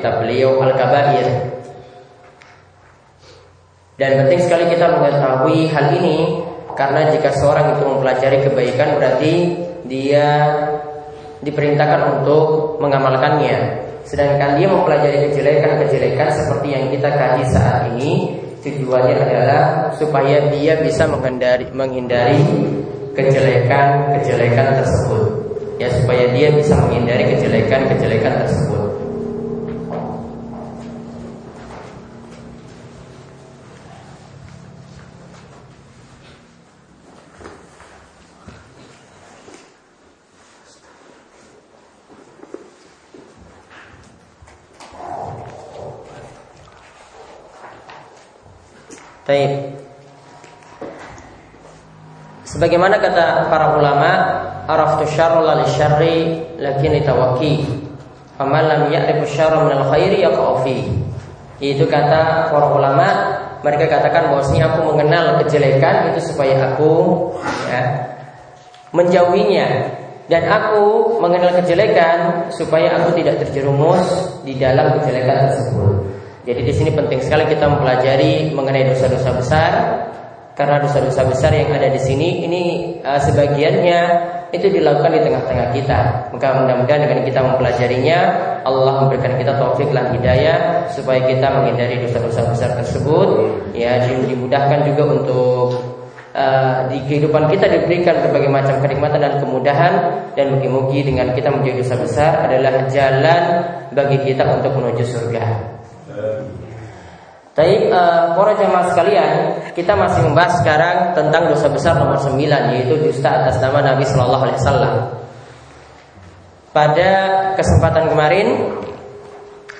Kitab beliau Al-Kabair. Dan penting sekali kita mengetahui hal ini karena jika seorang itu mempelajari kebaikan berarti dia diperintahkan untuk mengamalkannya. Sedangkan dia mempelajari kejelekan-kejelekan seperti yang kita kaji saat ini tujuannya adalah supaya dia bisa menghindari menghindari kejelekan-kejelekan tersebut. Ya supaya dia bisa menghindari kejelekan-kejelekan tersebut. Baik. Sebagaimana kata para ulama, araftu syarra lil syarri lakin tawakki. Faman lam ya'rifu syarra min al khairi yaqa'u Itu kata para ulama, mereka katakan bahwasanya aku mengenal kejelekan itu supaya aku ya, menjauhinya dan aku mengenal kejelekan supaya aku tidak terjerumus di dalam kejelekan tersebut. Jadi di sini penting sekali kita mempelajari mengenai dosa-dosa besar karena dosa-dosa besar yang ada di sini ini uh, sebagiannya itu dilakukan di tengah-tengah kita. Maka mudah-mudahan dengan kita mempelajarinya Allah memberikan kita taufik dan hidayah supaya kita menghindari dosa-dosa besar tersebut. Ya dimudahkan juga untuk uh, di kehidupan kita diberikan berbagai macam kenikmatan dan kemudahan dan mugi-mugi dengan kita menjadi dosa besar adalah jalan bagi kita untuk menuju surga. Tapi uh, para jemaah sekalian, kita masih membahas sekarang tentang dosa besar nomor 9 yaitu dusta atas nama Nabi Shallallahu alaihi wasallam. Pada kesempatan kemarin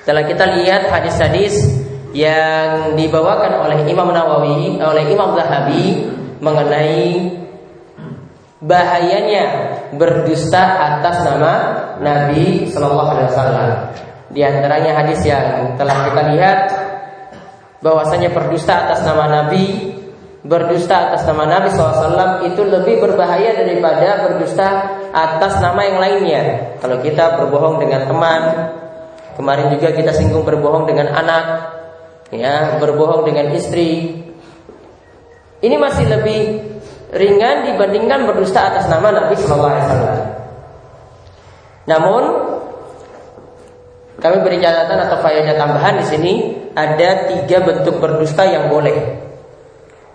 telah kita lihat hadis-hadis yang dibawakan oleh Imam Nawawi, oleh Imam Zahabi mengenai bahayanya berdusta atas nama Nabi Shallallahu alaihi wasallam. Di antaranya hadis yang telah kita lihat bahwasanya berdusta atas nama Nabi, berdusta atas nama Nabi SAW itu lebih berbahaya daripada berdusta atas nama yang lainnya. Kalau kita berbohong dengan teman, kemarin juga kita singgung berbohong dengan anak, ya berbohong dengan istri. Ini masih lebih ringan dibandingkan berdusta atas nama Nabi SAW. Namun kami beri catatan atau faedah tambahan di sini ada tiga bentuk berdusta yang boleh.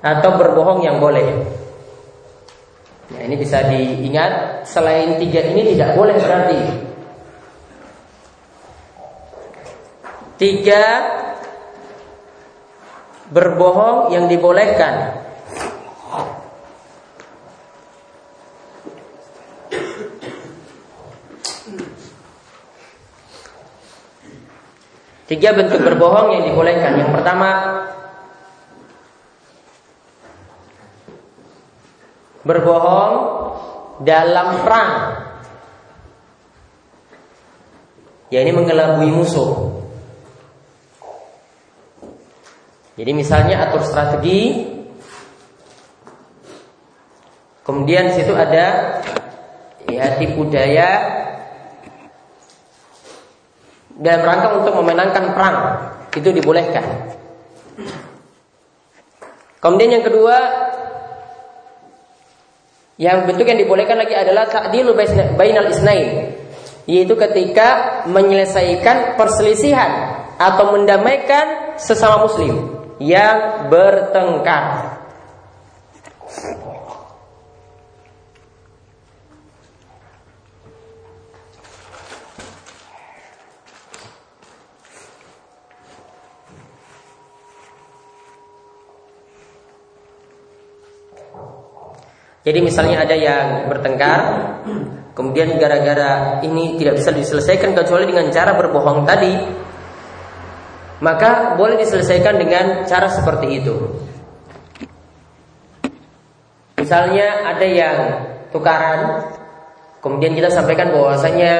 Atau berbohong yang boleh. Nah ini bisa diingat selain tiga ini tidak boleh berarti. Tiga berbohong yang dibolehkan Tiga bentuk berbohong yang dibolehkan. Yang pertama berbohong dalam perang. Ya ini mengelabui musuh. Jadi misalnya atur strategi Kemudian di situ ada ya tipu daya dalam rangka untuk memenangkan perang itu dibolehkan. Kemudian yang kedua yang bentuk yang dibolehkan lagi adalah ta'dilu bainal isnain yaitu ketika menyelesaikan perselisihan atau mendamaikan sesama muslim yang bertengkar. Jadi misalnya ada yang bertengkar, kemudian gara-gara ini tidak bisa diselesaikan kecuali dengan cara berbohong tadi, maka boleh diselesaikan dengan cara seperti itu. Misalnya ada yang tukaran, kemudian kita sampaikan bahwasanya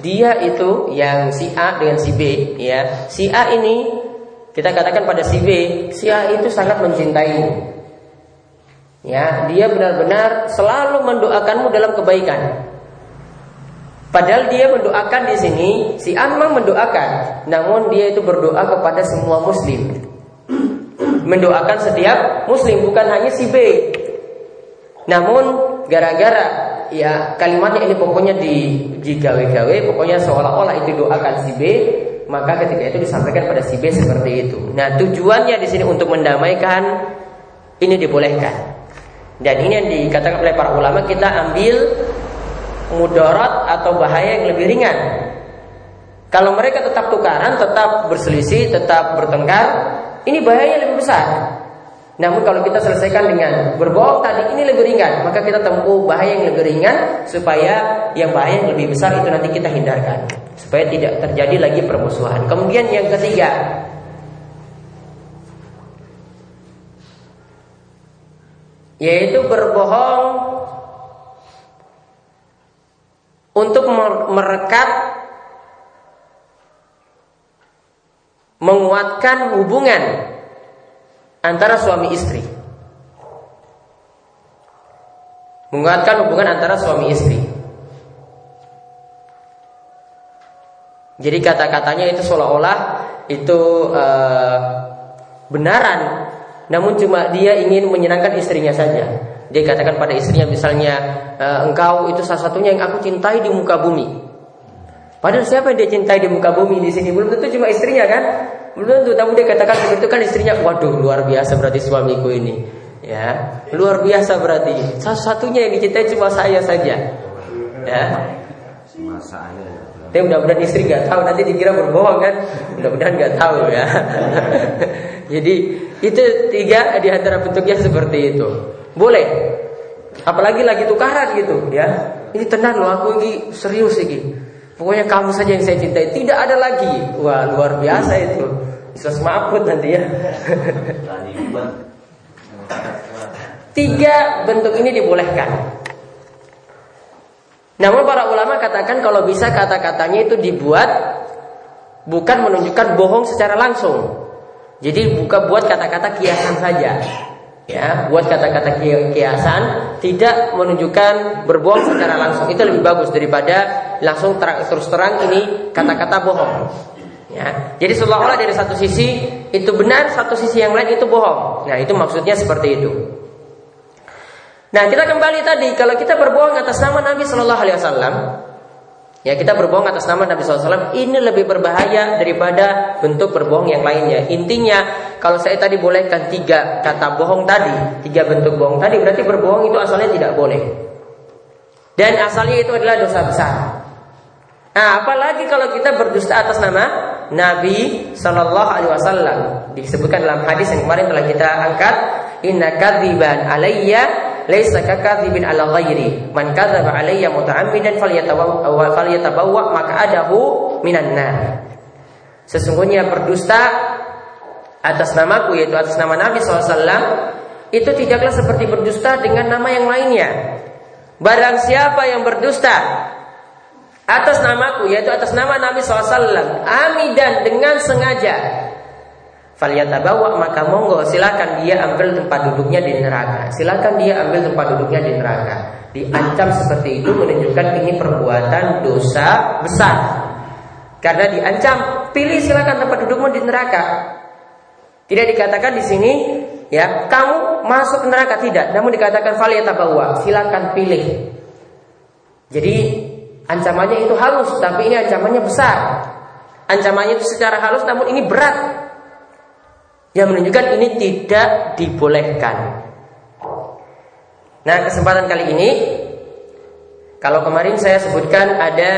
dia itu yang si A dengan si B, ya. Si A ini kita katakan pada si B, si A itu sangat mencintaimu. Ya, dia benar-benar selalu mendoakanmu dalam kebaikan. Padahal dia mendoakan di sini, si A memang mendoakan, namun dia itu berdoa kepada semua muslim. Mendoakan setiap muslim bukan hanya si B. Namun gara-gara ya kalimatnya ini pokoknya di digawe-gawe, pokoknya seolah-olah itu doakan si B, maka ketika itu disampaikan pada si B seperti itu. Nah, tujuannya di sini untuk mendamaikan ini dibolehkan. Dan ini yang dikatakan oleh para ulama kita ambil mudarat atau bahaya yang lebih ringan. Kalau mereka tetap tukaran, tetap berselisih, tetap bertengkar, ini bahayanya lebih besar. Namun kalau kita selesaikan dengan berbohong tadi ini lebih ringan, maka kita tempuh bahaya yang lebih ringan supaya yang bahaya yang lebih besar itu nanti kita hindarkan supaya tidak terjadi lagi permusuhan. Kemudian yang ketiga, yaitu berbohong untuk merekat menguatkan hubungan antara suami istri. Menguatkan hubungan antara suami istri. Jadi kata-katanya itu seolah-olah itu uh, benaran namun cuma dia ingin menyenangkan istrinya saja. Dia katakan pada istrinya misalnya, e, engkau itu salah satunya yang aku cintai di muka bumi. Padahal siapa yang dia cintai di muka bumi di sini belum tentu cuma istrinya kan? Belum tentu. Tapi dia katakan seperti itu kan istrinya, waduh luar biasa berarti suamiku ini. Ya, luar biasa berarti. Salah satunya yang dicintai cuma saya saja. Ya. Tapi mudah-mudahan istri nggak tahu nanti dikira berbohong kan? Mudah-mudahan nggak tahu ya. Jadi itu tiga di antara bentuknya seperti itu. Boleh. Apalagi lagi tukaran gitu ya. Ini tenang loh aku ini serius ini. Pokoknya kamu saja yang saya cintai. Tidak ada lagi. Wah luar biasa itu. Bisa semaput nanti ya. Tiga bentuk ini dibolehkan. Namun para ulama katakan kalau bisa kata-katanya itu dibuat bukan menunjukkan bohong secara langsung. Jadi buka buat kata-kata kiasan saja. Ya, buat kata-kata kiasan tidak menunjukkan berbohong secara langsung. Itu lebih bagus daripada langsung terang, terus terang ini kata-kata bohong. Ya, jadi seolah-olah dari satu sisi itu benar, satu sisi yang lain itu bohong. Nah, itu maksudnya seperti itu. Nah, kita kembali tadi kalau kita berbohong atas nama Nabi Shallallahu Alaihi Wasallam, Ya kita berbohong atas nama Nabi SAW ini lebih berbahaya daripada bentuk berbohong yang lainnya. Intinya kalau saya tadi bolehkan tiga kata bohong tadi, tiga bentuk bohong tadi berarti berbohong itu asalnya tidak boleh. Dan asalnya itu adalah dosa besar. Nah, apalagi kalau kita berdusta atas nama Nabi Shallallahu Alaihi Wasallam disebutkan dalam hadis yang kemarin telah kita angkat, Inna kadziban alayya laisa ala ghairi man kadzaba alayya muta'ammidan maq'adahu minan nar Sesungguhnya berdusta atas namaku yaitu atas nama Nabi SAW itu tidaklah seperti berdusta dengan nama yang lainnya. Barang siapa yang berdusta atas namaku yaitu atas nama Nabi SAW amidan dengan sengaja Falyatabawa maka monggo silakan dia ambil tempat duduknya di neraka. Silakan dia ambil tempat duduknya di neraka. Diancam seperti itu menunjukkan ini perbuatan dosa besar. Karena diancam, pilih silakan tempat dudukmu di neraka. Tidak dikatakan di sini ya, kamu masuk neraka tidak, namun dikatakan falyatabawa, silakan pilih. Jadi ancamannya itu halus, tapi ini ancamannya besar. Ancamannya itu secara halus namun ini berat yang menunjukkan ini tidak dibolehkan. Nah, kesempatan kali ini kalau kemarin saya sebutkan ada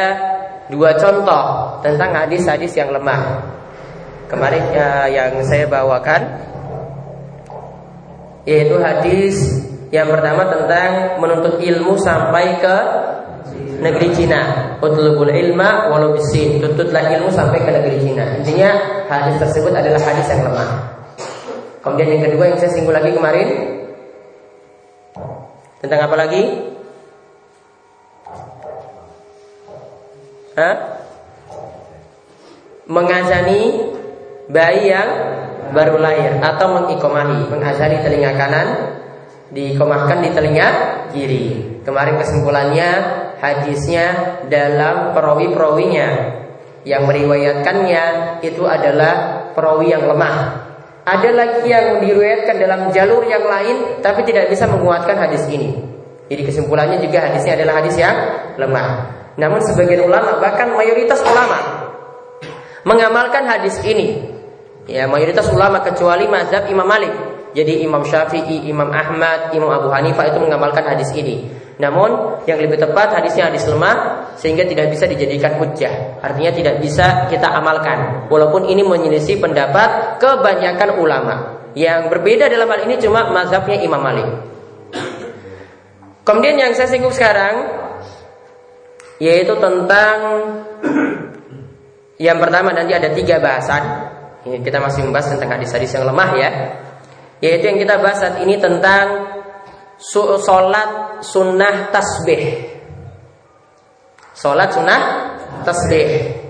dua contoh tentang hadis-hadis yang lemah. Kemarin ya, yang saya bawakan yaitu hadis yang pertama tentang menuntut ilmu sampai ke negeri Cina. Utlubul ilma walau bisin. Tuntutlah ilmu sampai ke negeri Cina. Intinya hadis tersebut adalah hadis yang lemah. Kemudian yang kedua yang saya singgung lagi kemarin tentang apa lagi? Hah? Mengazani bayi yang baru lahir atau mengikomahi, mengazani telinga kanan, diikomahkan di telinga kiri. Kemarin kesimpulannya hadisnya dalam perawi-perawinya yang meriwayatkannya itu adalah perawi yang lemah ada lagi yang diriwayatkan dalam jalur yang lain tapi tidak bisa menguatkan hadis ini. Jadi kesimpulannya juga hadisnya adalah hadis yang lemah. Namun sebagian ulama bahkan mayoritas ulama mengamalkan hadis ini. Ya, mayoritas ulama kecuali mazhab Imam Malik. Jadi Imam Syafi'i, Imam Ahmad, Imam Abu Hanifah itu mengamalkan hadis ini. Namun yang lebih tepat hadisnya hadis lemah sehingga tidak bisa dijadikan hujah. Artinya tidak bisa kita amalkan. Walaupun ini menyelisih pendapat kebanyakan ulama. Yang berbeda dalam hal ini cuma mazhabnya Imam Malik. Kemudian yang saya singgung sekarang yaitu tentang yang pertama nanti ada tiga bahasan. Kita masih membahas tentang hadis-hadis yang lemah ya. Yaitu yang kita bahas saat ini tentang Sholat sunnah tasbih. Sholat sunnah tasbih.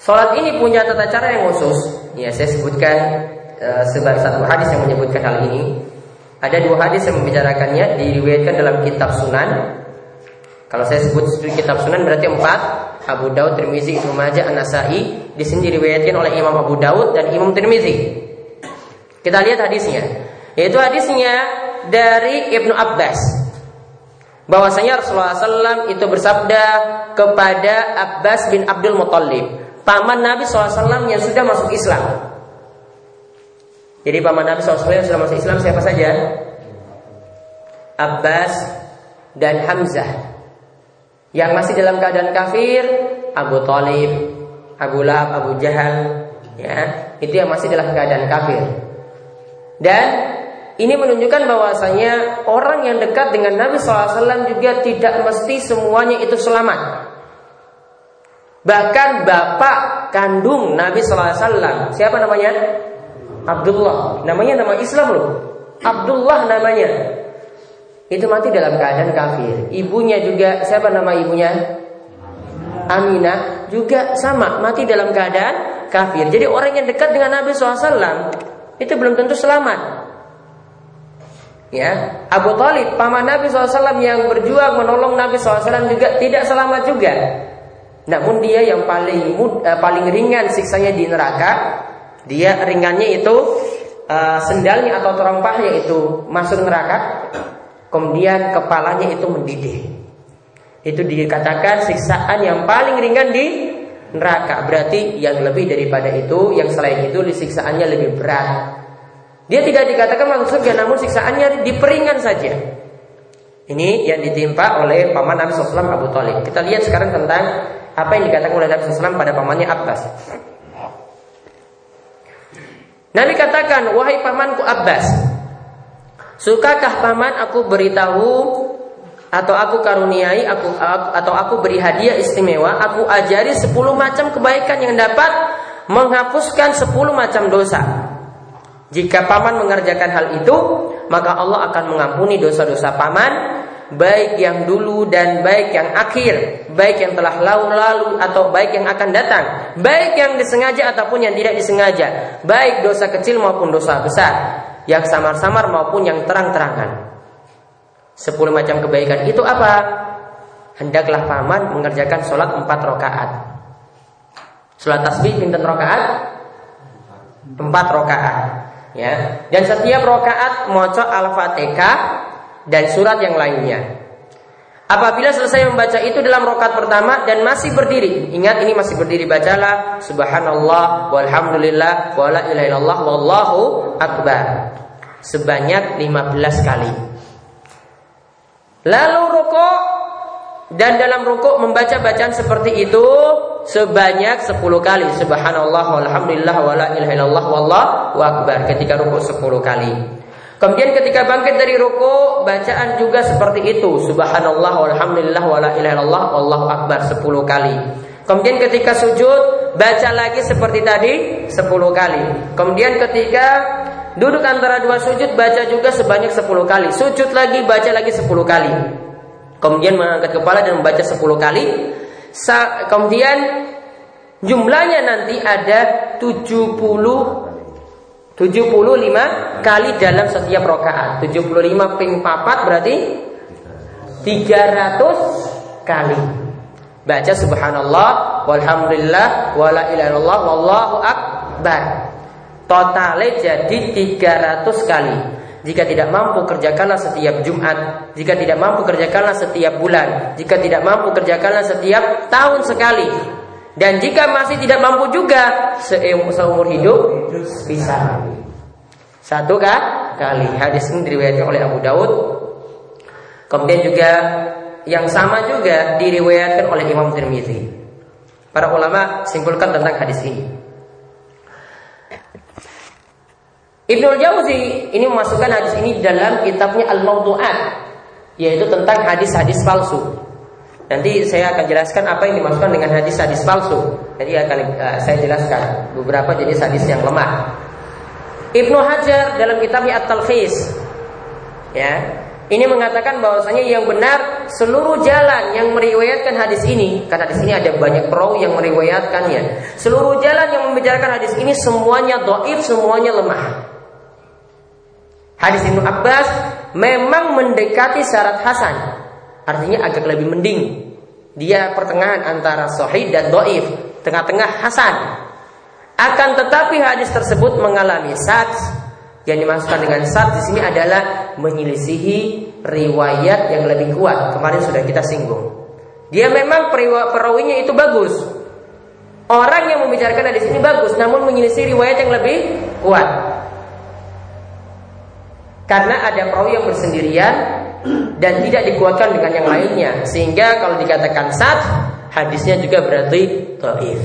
Sholat ini punya tata cara yang khusus. Ya saya sebutkan e, Sebar satu hadis yang menyebutkan hal ini. Ada dua hadis yang membicarakannya Diriwayatkan dalam kitab sunan. Kalau saya sebut kitab sunan berarti empat Abu Daud, Tirmizi, Ibnu Majah, An-Nasai Di sini diriwayatkan oleh Imam Abu Daud dan Imam Tirmizi kita lihat hadisnya. Yaitu hadisnya dari Ibnu Abbas. Bahwasanya Rasulullah SAW itu bersabda kepada Abbas bin Abdul Muthalib, paman Nabi SAW yang sudah masuk Islam. Jadi paman Nabi SAW yang sudah masuk Islam siapa saja? Abbas dan Hamzah. Yang masih dalam keadaan kafir, Abu Talib, Abu Lahab, Abu Jahal, ya, itu yang masih dalam keadaan kafir. Dan ini menunjukkan bahwasanya orang yang dekat dengan Nabi SAW juga tidak mesti semuanya itu selamat. Bahkan bapak kandung Nabi SAW, siapa namanya? Abdullah. Namanya nama Islam loh. Abdullah namanya. Itu mati dalam keadaan kafir. Ibunya juga siapa nama ibunya? Aminah juga sama mati dalam keadaan kafir. Jadi orang yang dekat dengan Nabi SAW itu belum tentu selamat. Ya, Abu Talib, paman Nabi SAW yang berjuang menolong Nabi SAW juga tidak selamat juga. Namun dia yang paling mud, uh, paling ringan siksanya di neraka. Dia ringannya itu uh, sendalnya atau terompahnya itu masuk neraka. Kemudian kepalanya itu mendidih. Itu dikatakan siksaan yang paling ringan di neraka. Berarti yang lebih daripada itu, yang selain itu siksaannya lebih berat. Dia tidak dikatakan masuk surga, namun siksaannya diperingan saja. Ini yang ditimpa oleh paman Nabi SAW Abu Talib. Kita lihat sekarang tentang apa yang dikatakan oleh Nabi SAW pada pamannya Abbas. Nabi katakan, wahai pamanku Abbas, sukakah paman aku beritahu atau aku karuniai aku, atau aku beri hadiah istimewa, aku ajari 10 macam kebaikan yang dapat menghapuskan 10 macam dosa. Jika paman mengerjakan hal itu, maka Allah akan mengampuni dosa-dosa paman, baik yang dulu dan baik yang akhir, baik yang telah lalu-lalu atau baik yang akan datang, baik yang disengaja ataupun yang tidak disengaja, baik dosa kecil maupun dosa besar, yang samar-samar maupun yang terang-terangan. Sepuluh macam kebaikan itu apa? Hendaklah paman mengerjakan sholat empat rakaat. Sholat tasbih pinten rakaat? Empat rakaat. Ya. Dan setiap rakaat moco al-fatihah dan surat yang lainnya. Apabila selesai membaca itu dalam rokat pertama dan masih berdiri, ingat ini masih berdiri bacalah subhanallah walhamdulillah wala ilaha wallahu akbar sebanyak 15 kali. Lalu rukuk dan dalam rukuk membaca bacaan seperti itu sebanyak 10 kali. Subhanallah walhamdulillah wala ilaha illallah wallahu akbar ketika rukuk 10 kali. Kemudian ketika bangkit dari ruku bacaan juga seperti itu. Subhanallah walhamdulillah wala wallahu akbar 10 kali. Kemudian ketika sujud baca lagi seperti tadi 10 kali. Kemudian ketika Duduk antara dua sujud baca juga sebanyak 10 kali. Sujud lagi baca lagi 10 kali. Kemudian mengangkat kepala dan membaca 10 kali. Sa kemudian jumlahnya nanti ada 70 75 kali dalam setiap rokaat 75 ping papat berarti 300 kali Baca subhanallah Walhamdulillah Wala ilaha illallah Wallahu akbar Totalnya jadi 300 kali. Jika tidak mampu kerjakanlah setiap Jumat. Jika tidak mampu kerjakanlah setiap bulan. Jika tidak mampu kerjakanlah setiap tahun sekali. Dan jika masih tidak mampu juga seumur hidup bisa. Satu kah? kali. Hadis ini diriwayatkan oleh Abu Daud. Kemudian juga yang sama juga diriwayatkan oleh Imam Tirmizi. Para ulama simpulkan tentang hadis ini. Ibnu Jauzi ini memasukkan hadis ini dalam kitabnya Al-Mawdu'at yaitu tentang hadis-hadis palsu. Nanti saya akan jelaskan apa yang dimaksudkan dengan hadis-hadis palsu. Jadi akan uh, saya jelaskan beberapa jenis hadis yang lemah. Ibnu Hajar dalam kitabnya At-Talkhis ya, ini mengatakan bahwasanya yang benar seluruh jalan yang meriwayatkan hadis ini, karena hadis ini ada banyak perawi yang meriwayatkannya. Seluruh jalan yang membicarakan hadis ini semuanya doif, semuanya lemah. Hadis Ibnu Abbas memang mendekati syarat hasan. Artinya agak lebih mending. Dia pertengahan antara sahih dan doif, tengah-tengah hasan. Akan tetapi hadis tersebut mengalami sat. Yang dimaksudkan dengan sat di sini adalah menyelisihi riwayat yang lebih kuat. Kemarin sudah kita singgung. Dia memang perawinya itu bagus. Orang yang membicarakan hadis ini bagus, namun menyelisih riwayat yang lebih kuat. Karena ada perawi yang bersendirian dan tidak dikuatkan dengan yang lainnya. Sehingga kalau dikatakan sat, hadisnya juga berarti dhaif.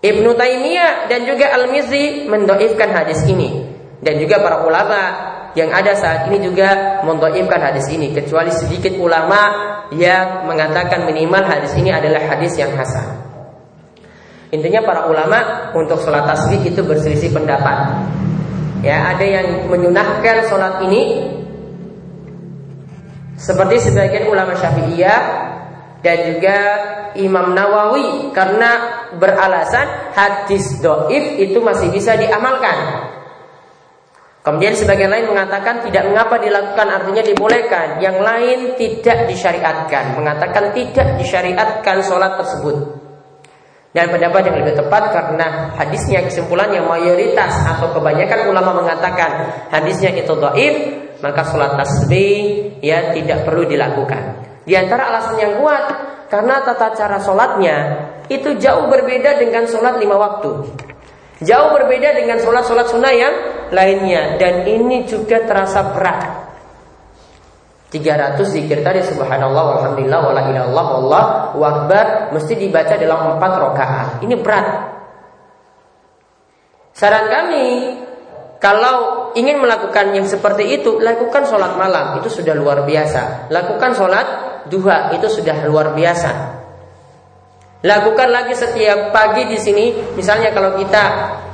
Ibnu Taimiyah dan juga Al-Mizi mendoifkan hadis ini dan juga para ulama yang ada saat ini juga mendoifkan hadis ini kecuali sedikit ulama yang mengatakan minimal hadis ini adalah hadis yang hasan. Intinya para ulama untuk sholat tasbih itu berselisih pendapat. Ya, ada yang menyunahkan sholat ini seperti sebagian ulama Syafi'iyah dan juga Imam Nawawi karena beralasan hadis doif itu masih bisa diamalkan. Kemudian sebagian lain mengatakan tidak mengapa dilakukan artinya dibolehkan. Yang lain tidak disyariatkan, mengatakan tidak disyariatkan sholat tersebut. Dan pendapat yang lebih tepat karena hadisnya kesimpulan yang mayoritas atau kebanyakan ulama mengatakan hadisnya itu doif, maka sholat tasbih ya tidak perlu dilakukan. Di antara alasan yang kuat karena tata cara sholatnya itu jauh berbeda dengan sholat lima waktu. Jauh berbeda dengan sholat-sholat sunnah yang lainnya dan ini juga terasa berat. 300 zikir tadi subhanallah walhamdulillah wala ilallah wallahu akbar mesti dibaca dalam 4 rakaat. Ini berat. Saran kami kalau ingin melakukan yang seperti itu, lakukan sholat malam itu sudah luar biasa. Lakukan sholat duha itu sudah luar biasa. Lakukan lagi setiap pagi di sini, misalnya kalau kita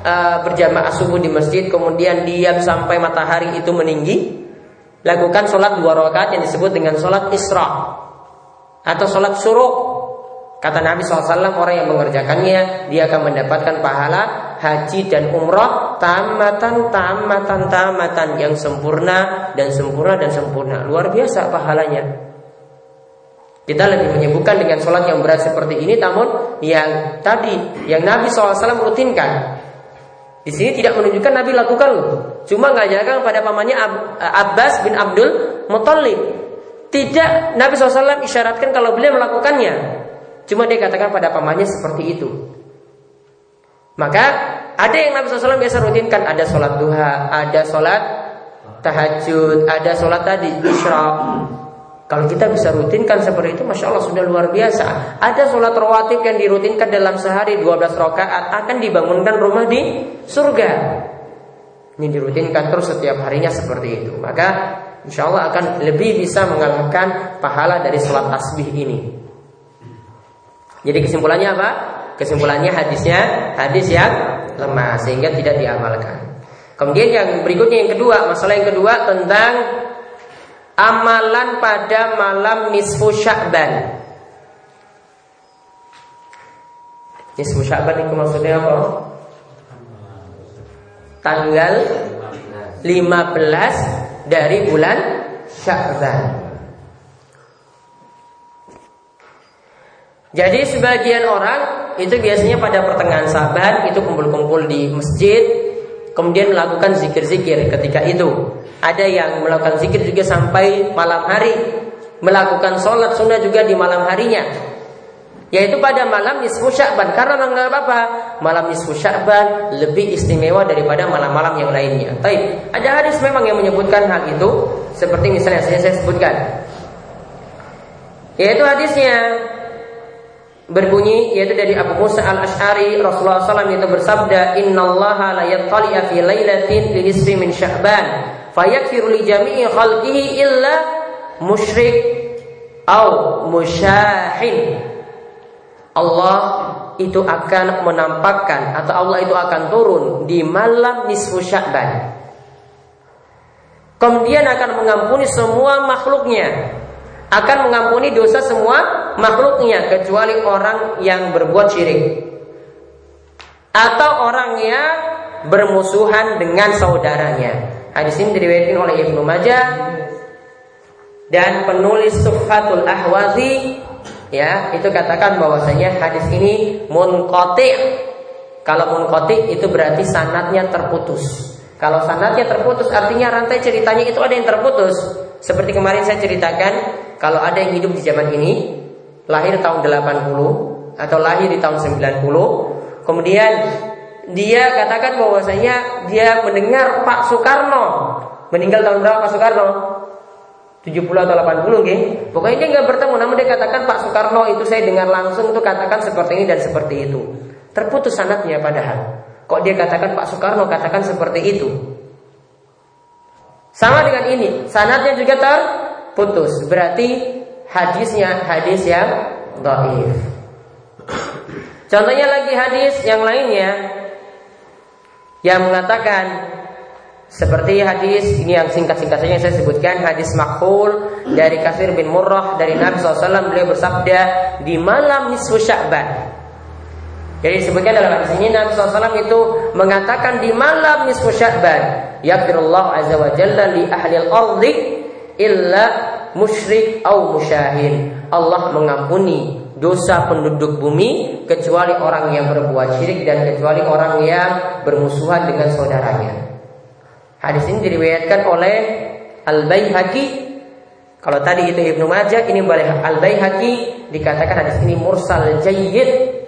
uh, berjamaah subuh di masjid, kemudian diam sampai matahari itu meninggi, lakukan sholat dua rakaat yang disebut dengan sholat isra atau sholat suruh. Kata Nabi SAW orang yang mengerjakannya dia akan mendapatkan pahala haji dan umrah tamatan tamatan tamatan yang sempurna dan sempurna dan sempurna luar biasa pahalanya. Kita lebih menyebutkan dengan sholat yang berat seperti ini, namun yang tadi yang Nabi SAW rutinkan. Di sini tidak menunjukkan Nabi lakukan loh. Cuma ngajarkan pada pamannya Abbas bin Abdul Muttalib. Tidak Nabi SAW isyaratkan kalau beliau melakukannya. Cuma dia katakan pada pamannya seperti itu. Maka ada yang Nabi SAW biasa rutinkan, ada sholat duha, ada sholat tahajud, ada sholat tadi isyraq. Kalau kita bisa rutinkan seperti itu, masya Allah sudah luar biasa. Ada sholat rawatib yang dirutinkan dalam sehari 12 rakaat akan dibangunkan rumah di surga. Ini dirutinkan terus setiap harinya seperti itu. Maka insya Allah akan lebih bisa mengalahkan pahala dari sholat tasbih ini. Jadi kesimpulannya apa? Kesimpulannya hadisnya hadis yang lemah sehingga tidak diamalkan. Kemudian yang berikutnya yang kedua, masalah yang kedua tentang amalan pada malam nisfu Sya'ban. Nisfu Sya'ban itu maksudnya apa? Tanggal 15 dari bulan Sya'ban. Jadi sebagian orang itu biasanya pada pertengahan saban itu kumpul-kumpul di masjid, kemudian melakukan zikir-zikir ketika itu. Ada yang melakukan zikir juga sampai malam hari, melakukan sholat sunnah juga di malam harinya. Yaitu pada malam nisfu sya'ban Karena menganggap apa? Malam nisfu sya'ban lebih istimewa daripada malam-malam yang lainnya Tapi ada hadis memang yang menyebutkan hal itu Seperti misalnya saya, saya sebutkan Yaitu hadisnya berbunyi yaitu dari Abu Musa al Ashari Rasulullah SAW itu bersabda Innallaha la yattali'a fi lailatin li nisfi min Sya'ban fayakfiru li jami'i khalqihi illa musyrik au musyahin. Allah itu akan menampakkan atau Allah itu akan turun di malam nisfu Sya'ban. Kemudian akan mengampuni semua makhluknya akan mengampuni dosa semua makhluknya kecuali orang yang berbuat syirik atau orang yang bermusuhan dengan saudaranya. Hadis ini diriwayatkan oleh Ibnu Majah dan penulis Sufatul Ahwazi ya itu katakan bahwasanya hadis ini munqati. Kalau munqati itu berarti sanatnya terputus. Kalau sanatnya terputus artinya rantai ceritanya itu ada yang terputus. Seperti kemarin saya ceritakan, kalau ada yang hidup di zaman ini, lahir tahun 80 atau lahir di tahun 90, kemudian dia katakan bahwasanya dia mendengar Pak Soekarno meninggal tahun berapa Pak Soekarno? 70 atau 80 gitu. Pokoknya dia nggak bertemu namun dia katakan Pak Soekarno itu saya dengar langsung itu katakan seperti ini dan seperti itu. Terputus sanatnya padahal. Kok dia katakan Pak Soekarno katakan seperti itu? Sama dengan ini, sanatnya juga terputus. Berarti hadisnya hadis yang dhaif. Contohnya lagi hadis yang lainnya yang mengatakan seperti hadis ini yang singkat-singkat saja saya sebutkan hadis makhlul dari Kasir bin Murrah dari Nabi SAW beliau bersabda di malam nisfu Sya'ban jadi disebutkan dalam hadis ini Nabi SAW itu mengatakan di malam nisfu Sya'ban, Yaqdirullah azza wa jalla li ahli al-ardi illa musyrik au musyahin. Allah mengampuni dosa penduduk bumi kecuali orang yang berbuat syirik dan kecuali orang yang bermusuhan dengan saudaranya. Hadis ini diriwayatkan oleh Al-Baihaqi. Kalau tadi itu Ibnu Majah, ini boleh Al-Baihaqi dikatakan hadis ini mursal jayyid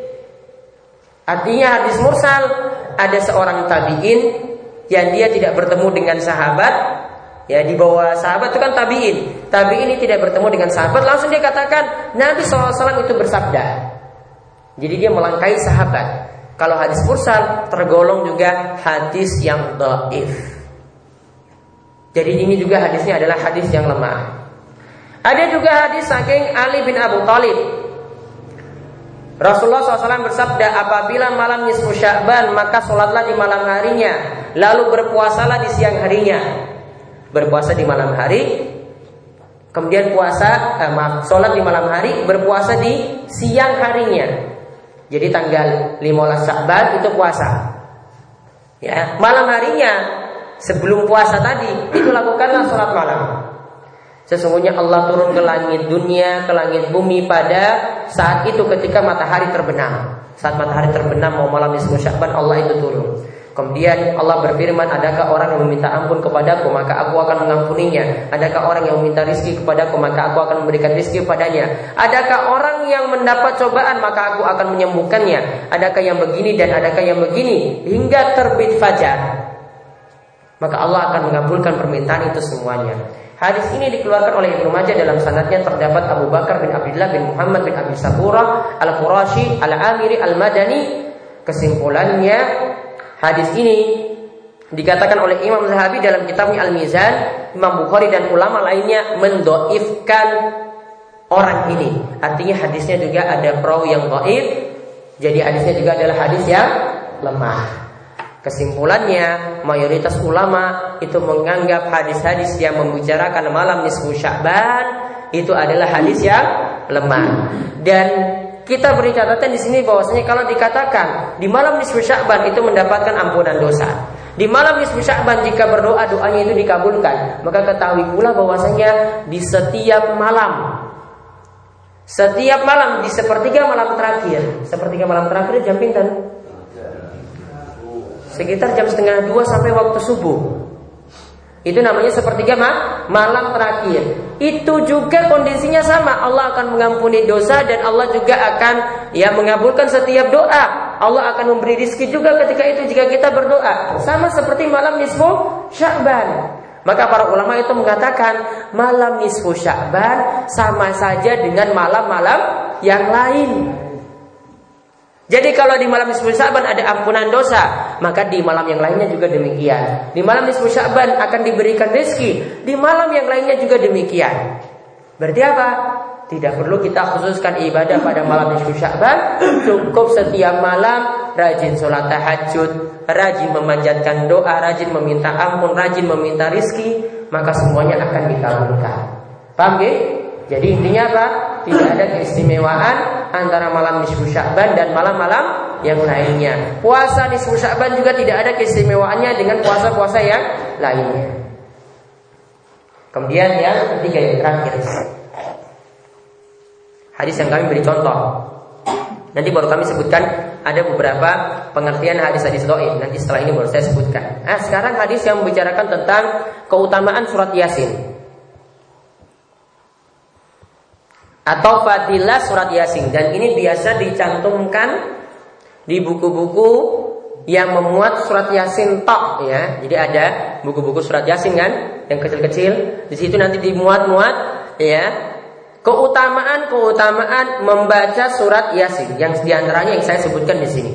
Artinya hadis mursal ada seorang tabiin yang dia tidak bertemu dengan sahabat Ya di bawah sahabat itu kan tabiin. Tabiin ini tidak bertemu dengan sahabat, langsung dia katakan Nabi SAW itu bersabda. Jadi dia melangkai sahabat. Kalau hadis mursal tergolong juga hadis yang doif. Jadi ini juga hadisnya adalah hadis yang lemah. Ada juga hadis saking Ali bin Abu Thalib. Rasulullah SAW bersabda, apabila malam nisfu Sya'ban maka sholatlah di malam harinya, lalu berpuasalah di siang harinya. Berpuasa di malam hari, kemudian puasa, eh, maaf, sholat di malam hari, berpuasa di siang harinya. Jadi tanggal 15 Sya'ban itu puasa. Ya, malam harinya sebelum puasa tadi itu lakukanlah sholat malam. Sesungguhnya Allah turun ke langit dunia, ke langit bumi pada saat itu ketika matahari terbenam. Saat matahari terbenam mau malam nisfu Sya'ban Allah itu turun. Kemudian Allah berfirman, adakah orang yang meminta ampun kepadaku, maka aku akan mengampuninya. Adakah orang yang meminta rizki kepadaku, maka aku akan memberikan rizki kepadanya. Adakah orang yang mendapat cobaan, maka aku akan menyembuhkannya. Adakah yang begini dan adakah yang begini, hingga terbit fajar. Maka Allah akan mengabulkan permintaan itu semuanya. Hadis ini dikeluarkan oleh Ibnu Majah dalam sanadnya terdapat Abu Bakar bin Abdullah bin Muhammad bin Abi Sabura Al-Qurashi Al-Amiri Al-Madani. Kesimpulannya Hadis ini dikatakan oleh Imam Zahabi dalam kitabnya Al-Mizan, Imam Bukhari dan ulama lainnya mendoifkan orang ini. Artinya hadisnya juga ada perawi yang doif, jadi hadisnya juga adalah hadis yang lemah. Kesimpulannya, mayoritas ulama itu menganggap hadis-hadis yang membicarakan malam nisfu Sya'ban itu adalah hadis yang lemah. Dan kita beri catatan di sini bahwasanya kalau dikatakan di malam nisfu Sya'ban itu mendapatkan ampunan dosa. Di malam nisfu Sya'ban jika berdoa doanya itu dikabulkan, maka ketahui pula bahwasanya di setiap malam setiap malam di sepertiga malam terakhir, sepertiga malam terakhir jam pintar sekitar jam setengah dua sampai waktu subuh. Itu namanya sepertiga ma malam terakhir. Itu juga kondisinya sama. Allah akan mengampuni dosa dan Allah juga akan ya mengabulkan setiap doa. Allah akan memberi rizki juga ketika itu jika kita berdoa. Sama seperti malam nisfu Sya'ban. Maka para ulama itu mengatakan malam nisfu Sya'ban sama saja dengan malam-malam yang lain. Jadi kalau di malam nisfu Sya'ban ada ampunan dosa, maka di malam yang lainnya juga demikian. Di malam nisfu Sya'ban akan diberikan rezeki, di malam yang lainnya juga demikian. Berarti apa? Tidak perlu kita khususkan ibadah pada malam nisfu Sya'ban, cukup setiap malam rajin sholat tahajud, rajin memanjatkan doa, rajin meminta ampun, rajin meminta rizki, maka semuanya akan dikabulkan. Paham ya? Jadi intinya apa? Tidak ada keistimewaan antara malam nisfu Sya'ban dan malam-malam yang lainnya. Puasa nisfu Sya'ban juga tidak ada keistimewaannya dengan puasa-puasa yang lainnya. Kemudian yang ketiga yang terakhir. Hadis yang kami beri contoh. Nanti baru kami sebutkan ada beberapa pengertian hadis-hadis doa. Nanti setelah ini baru saya sebutkan. Nah, sekarang hadis yang membicarakan tentang keutamaan surat Yasin. Atau fadilah surat yasin. Dan ini biasa dicantumkan di buku-buku yang memuat surat yasin tok ya. Jadi ada buku-buku surat yasin kan yang kecil-kecil. Di situ nanti dimuat-muat ya. Keutamaan keutamaan membaca surat yasin yang di antaranya yang saya sebutkan di sini.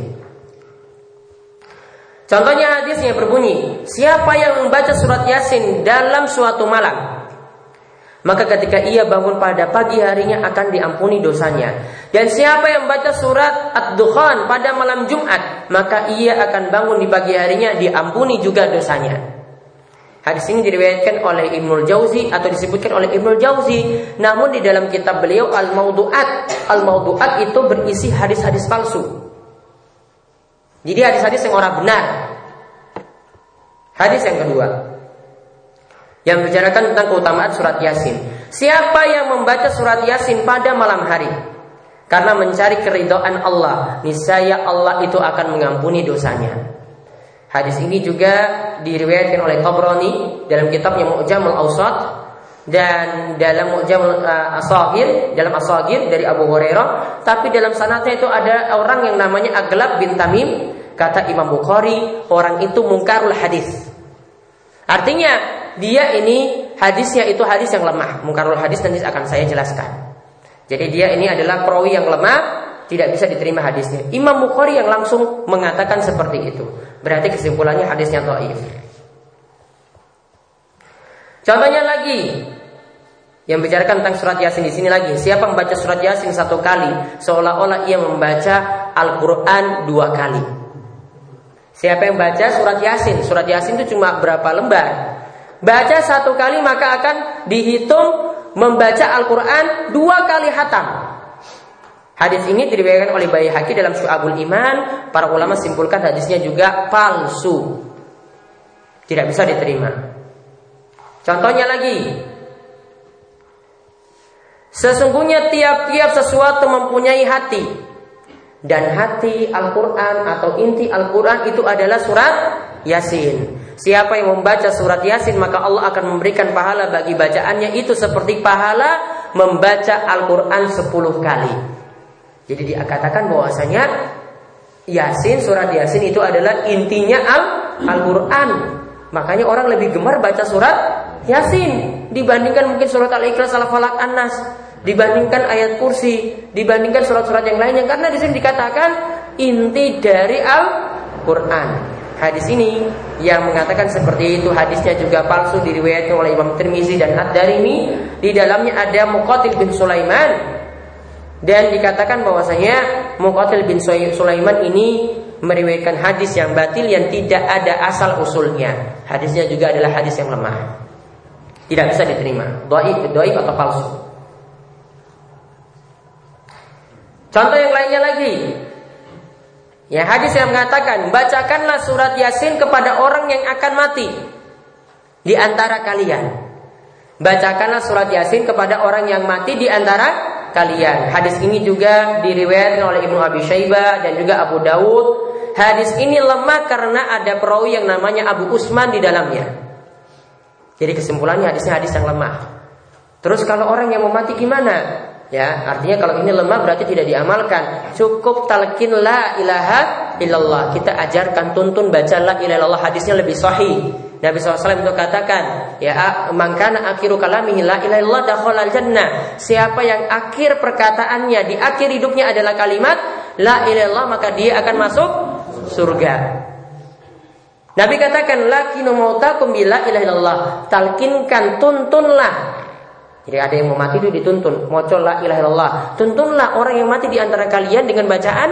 Contohnya hadisnya berbunyi siapa yang membaca surat yasin dalam suatu malam maka ketika ia bangun pada pagi harinya akan diampuni dosanya. Dan siapa yang baca surat Ad-Dukhan pada malam Jumat, maka ia akan bangun di pagi harinya diampuni juga dosanya. Hadis ini diriwayatkan oleh Ibnu Jauzi atau disebutkan oleh Ibnu Jauzi, namun di dalam kitab beliau Al-Maudu'at, Al-Maudu'at itu berisi hadis-hadis palsu. Jadi hadis-hadis yang orang benar. Hadis yang kedua, yang membicarakan tentang keutamaan surat Yasin. Siapa yang membaca surat Yasin pada malam hari karena mencari keridhaan Allah, niscaya Allah itu akan mengampuni dosanya. Hadis ini juga diriwayatkan oleh Tabrani dalam kitabnya Mu'jamul Awsat dan dalam Mu'jamul uh, dalam Asagir dari Abu Hurairah, tapi dalam sanatnya itu ada orang yang namanya Aglab bin Tamim, kata Imam Bukhari, orang itu mungkarul hadis. Artinya dia ini hadisnya itu hadis yang lemah. Mungkarul hadis nanti akan saya jelaskan. Jadi dia ini adalah perawi yang lemah, tidak bisa diterima hadisnya. Imam Bukhari yang langsung mengatakan seperti itu. Berarti kesimpulannya hadisnya dhaif. Contohnya lagi, yang bicarakan tentang surat Yasin di sini lagi. Siapa membaca surat Yasin satu kali, seolah-olah ia membaca Al-Quran dua kali. Siapa yang baca surat Yasin? Surat Yasin itu cuma berapa lembar? Baca satu kali maka akan dihitung membaca Al-Quran dua kali hatam. Hadis ini diriwayatkan oleh Bayi Haki dalam Syu'abul Iman. Para ulama simpulkan hadisnya juga palsu. Tidak bisa diterima. Contohnya lagi, Sesungguhnya tiap-tiap sesuatu mempunyai hati Dan hati Al-Quran atau inti Al-Quran itu adalah surat Yasin Siapa yang membaca surat Yasin maka Allah akan memberikan pahala bagi bacaannya. Itu seperti pahala membaca Al-Quran 10 kali. Jadi dikatakan bahwasanya Yasin, surat Yasin itu adalah intinya Al-Quran. Makanya orang lebih gemar baca surat Yasin dibandingkan mungkin surat Al-Ikhlas, Al-Falaq, An-Nas, dibandingkan ayat kursi, dibandingkan surat-surat yang lainnya. Karena di sini dikatakan inti dari Al-Qur'an. Hadis ini yang mengatakan seperti itu hadisnya juga palsu diriwayatkan oleh Imam Tirmizi dan Ad-Darimi. Di dalamnya ada Muqatil bin Sulaiman dan dikatakan bahwasanya Muqatil bin Sulaiman ini meriwayatkan hadis yang batil yang tidak ada asal usulnya. Hadisnya juga adalah hadis yang lemah. Tidak bisa diterima. Doib, doib atau palsu. Contoh yang lainnya lagi. Ya hadis yang mengatakan bacakanlah surat Yasin kepada orang yang akan mati di antara kalian. Bacakanlah surat Yasin kepada orang yang mati di antara kalian. Hadis ini juga diriwayatkan oleh Ibnu Abi Syaibah dan juga Abu Dawud. Hadis ini lemah karena ada perawi yang namanya Abu Usman di dalamnya. Jadi kesimpulannya hadisnya hadis yang lemah. Terus kalau orang yang mau mati gimana? Ya, artinya kalau ini lemah berarti tidak diamalkan. Cukup talqin la ilaha illallah. Kita ajarkan tuntun baca la ilaha illallah hadisnya lebih sahih. Nabi SAW itu katakan, ya mangkana akhiru kalamihi la ilaha illallah jannah. Siapa yang akhir perkataannya di akhir hidupnya adalah kalimat la ilaha illallah maka dia akan masuk surga. Nabi katakan lakinu mautakum bila ilaha illallah. Talkinkan tuntunlah. Jadi ada yang mau mati itu dituntun. Mocol la ilaha illallah. Tuntunlah orang yang mati di antara kalian dengan bacaan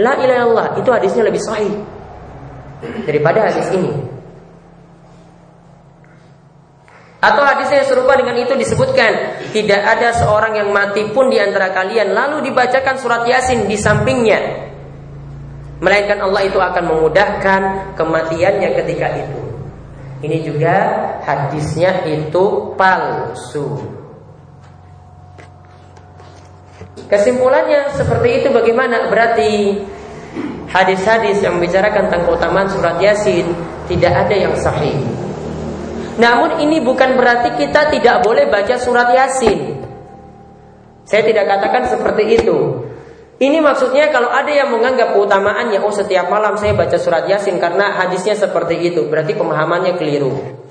la ilaha illallah. Itu hadisnya lebih sahih daripada hadis ini. Atau hadis yang serupa dengan itu disebutkan Tidak ada seorang yang mati pun di antara kalian Lalu dibacakan surat yasin di sampingnya Melainkan Allah itu akan memudahkan kematiannya ketika itu. Ini juga hadisnya itu palsu. Kesimpulannya seperti itu bagaimana? Berarti hadis-hadis yang membicarakan tentang keutamaan surat Yasin tidak ada yang sahih. Namun ini bukan berarti kita tidak boleh baca surat Yasin. Saya tidak katakan seperti itu. Ini maksudnya kalau ada yang menganggap keutamaannya oh setiap malam saya baca surat Yasin karena hadisnya seperti itu, berarti pemahamannya keliru.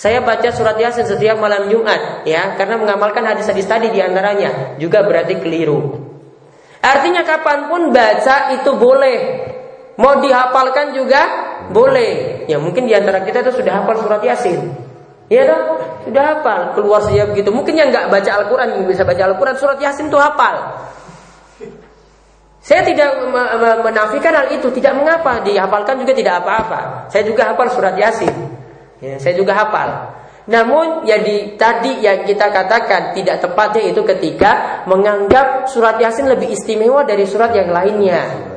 Saya baca surat Yasin setiap malam Jumat ya, karena mengamalkan hadis-hadis tadi di antaranya juga berarti keliru. Artinya kapan pun baca itu boleh, mau dihafalkan juga boleh. Ya mungkin di antara kita itu sudah hafal surat Yasin, ya dong, sudah hafal keluar saja begitu. Mungkin yang nggak baca Al-Quran yang bisa baca Al-Quran surat Yasin itu hafal. Saya tidak menafikan hal itu, tidak mengapa dihafalkan juga tidak apa-apa. Saya juga hafal surat Yasin. Ya, saya juga hafal. Namun jadi tadi yang kita katakan tidak tepatnya itu ketika menganggap surat Yasin lebih istimewa dari surat yang lainnya.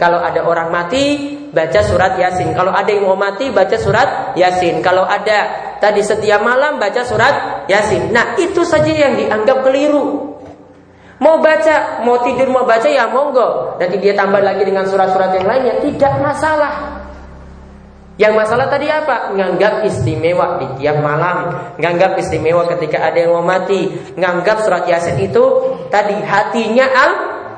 Kalau ada orang mati, baca surat Yasin. Kalau ada yang mau mati, baca surat Yasin. Kalau ada tadi setiap malam baca surat Yasin. Nah, itu saja yang dianggap keliru. Mau baca, mau tidur, mau baca ya monggo. Nanti dia tambah lagi dengan surat-surat yang lainnya, tidak masalah. Yang masalah tadi apa? Nganggap istimewa di tiap malam, nganggap istimewa ketika ada yang mau mati, nganggap surat Yasin itu tadi hatinya Al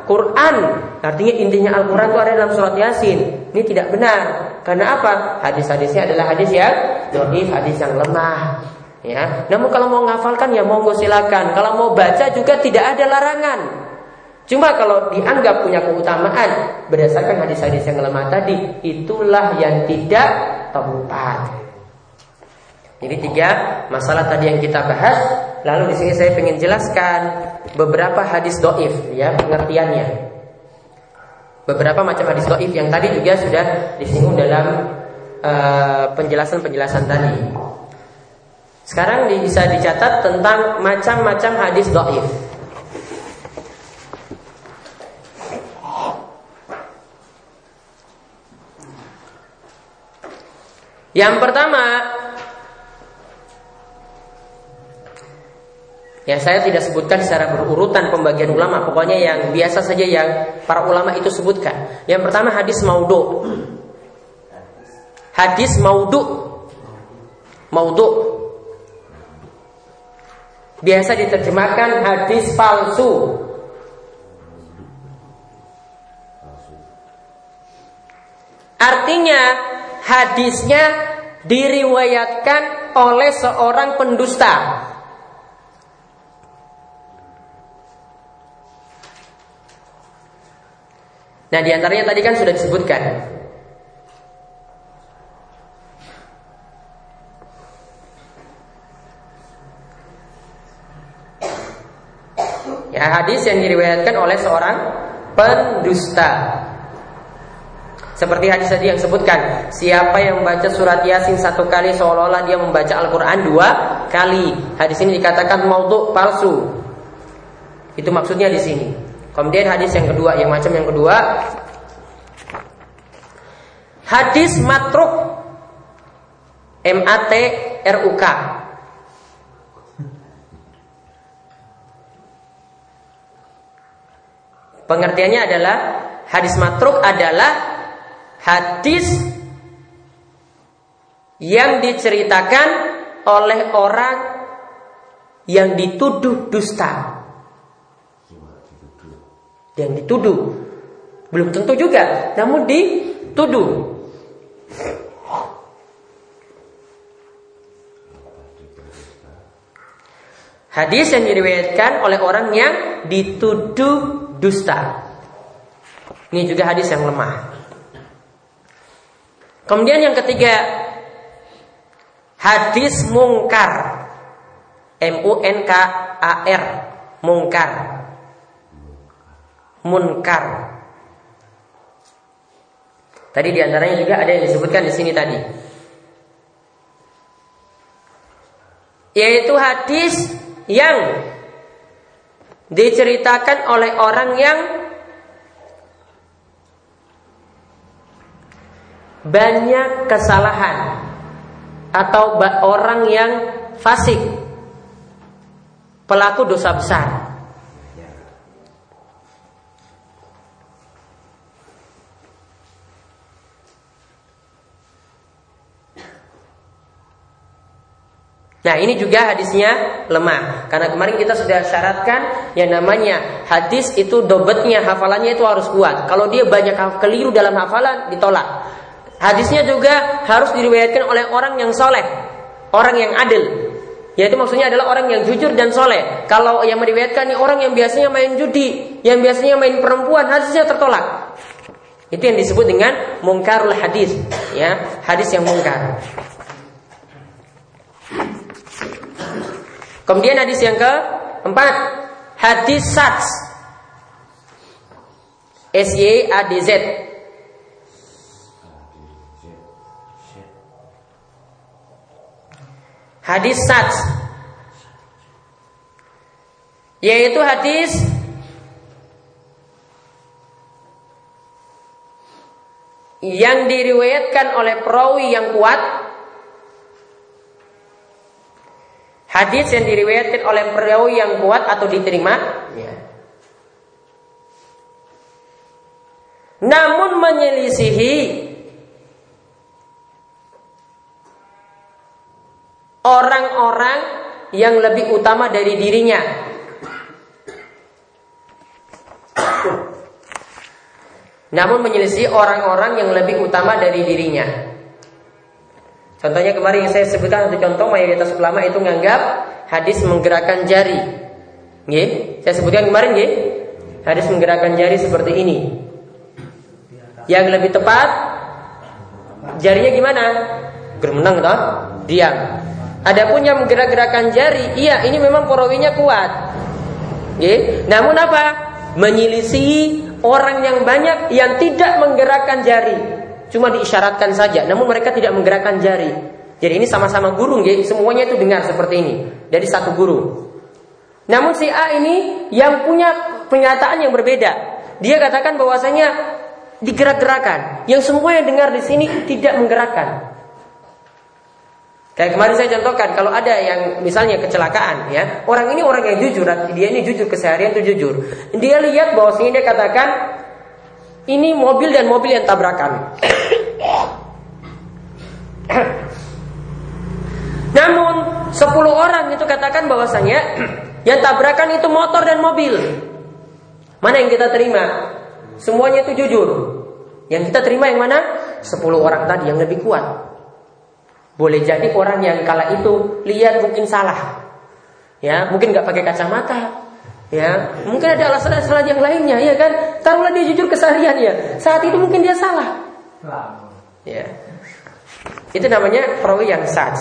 Quran. Artinya intinya Al-Quran itu ada dalam surat Yasin. Ini tidak benar. Karena apa? Hadis-hadisnya adalah hadis yang doif, hadis yang lemah. Ya, namun kalau mau ngafalkan ya monggo silakan. Kalau mau baca juga tidak ada larangan. Cuma kalau dianggap punya keutamaan berdasarkan hadis-hadis yang lemah tadi, itulah yang tidak tepat. Jadi tiga masalah tadi yang kita bahas. Lalu di sini saya ingin jelaskan beberapa hadis doif, ya pengertiannya. Beberapa macam hadis doif yang tadi juga sudah disinggung dalam uh, penjelasan-penjelasan tadi. Sekarang bisa dicatat tentang macam-macam hadis doif. Yang pertama Ya saya tidak sebutkan secara berurutan pembagian ulama. Pokoknya yang biasa saja yang para ulama itu sebutkan. Yang pertama hadis maudhu Hadis maudhu Maudhu Biasa diterjemahkan hadis palsu. Artinya hadisnya diriwayatkan oleh seorang pendusta. Nah, di antaranya tadi kan sudah disebutkan. Ya, hadis yang diriwayatkan oleh seorang pendusta. Seperti hadis tadi yang sebutkan, siapa yang membaca surat Yasin satu kali seolah-olah dia membaca Al-Quran dua kali. Hadis ini dikatakan maudhu palsu. Itu maksudnya di sini. Kemudian hadis yang kedua, yang macam yang kedua, hadis matruk M A T R U K. Pengertiannya adalah hadis matruk adalah hadis yang diceritakan oleh orang yang dituduh dusta. Yang dituduh belum tentu juga, namun dituduh. Hadis yang diriwayatkan oleh orang yang dituduh dusta. Ini juga hadis yang lemah. Kemudian yang ketiga hadis mungkar. M U N K A R mungkar. Munkar. Tadi di antaranya juga ada yang disebutkan di sini tadi. Yaitu hadis yang diceritakan oleh orang yang banyak kesalahan. Atau orang yang fasik. Pelaku dosa besar. Nah ini juga hadisnya lemah. Karena kemarin kita sudah syaratkan Yang namanya hadis itu dobetnya Hafalannya itu harus kuat. Kalau dia banyak keliru dalam hafalan ditolak Hadisnya juga harus diriwayatkan oleh orang yang soleh, orang yang adil. Yaitu maksudnya adalah orang yang jujur dan soleh. Kalau yang meriwayatkan ini orang yang biasanya main judi, yang biasanya main perempuan, hadisnya tertolak. Itu yang disebut dengan mungkarul hadis, ya hadis yang mungkar. Kemudian hadis yang keempat, hadis sats. S Y A D Z hadis sats yaitu hadis yang diriwayatkan oleh perawi yang kuat. Hadis yang diriwayatkan oleh perawi yang kuat atau diterima. Ya. namun menyelisihi yang lebih utama dari dirinya. Namun menyelisih orang-orang yang lebih utama dari dirinya. Contohnya kemarin yang saya sebutkan satu contoh mayoritas ulama itu menganggap hadis menggerakkan jari. Nggih, saya sebutkan kemarin nggih. Hadis menggerakkan jari seperti ini. Yang lebih tepat jarinya gimana? Germenang toh? Diam. Adapun yang menggerak-gerakkan jari, iya ini memang perawinya kuat. Ye. Namun apa? Menyelisihi orang yang banyak yang tidak menggerakkan jari. Cuma diisyaratkan saja, namun mereka tidak menggerakkan jari. Jadi ini sama-sama guru, ya. semuanya itu dengar seperti ini dari satu guru. Namun si A ini yang punya pernyataan yang berbeda. Dia katakan bahwasanya digerak-gerakan. Yang semua yang dengar di sini tidak menggerakkan. Kayak kemarin saya contohkan, kalau ada yang misalnya kecelakaan, ya orang ini orang yang jujur, dia ini jujur keseharian itu jujur. Dia lihat bahwa sini dia katakan ini mobil dan mobil yang tabrakan. Namun 10 orang itu katakan bahwasanya yang tabrakan itu motor dan mobil. Mana yang kita terima? Semuanya itu jujur. Yang kita terima yang mana? 10 orang tadi yang lebih kuat. Boleh jadi orang yang kala itu lihat mungkin salah. Ya, mungkin nggak pakai kacamata. Ya, mungkin ada alasan-alasan yang lainnya, ya kan? Taruhlah dia jujur kesehariannya. Saat itu mungkin dia salah. Ya. Itu namanya perawi yang sah.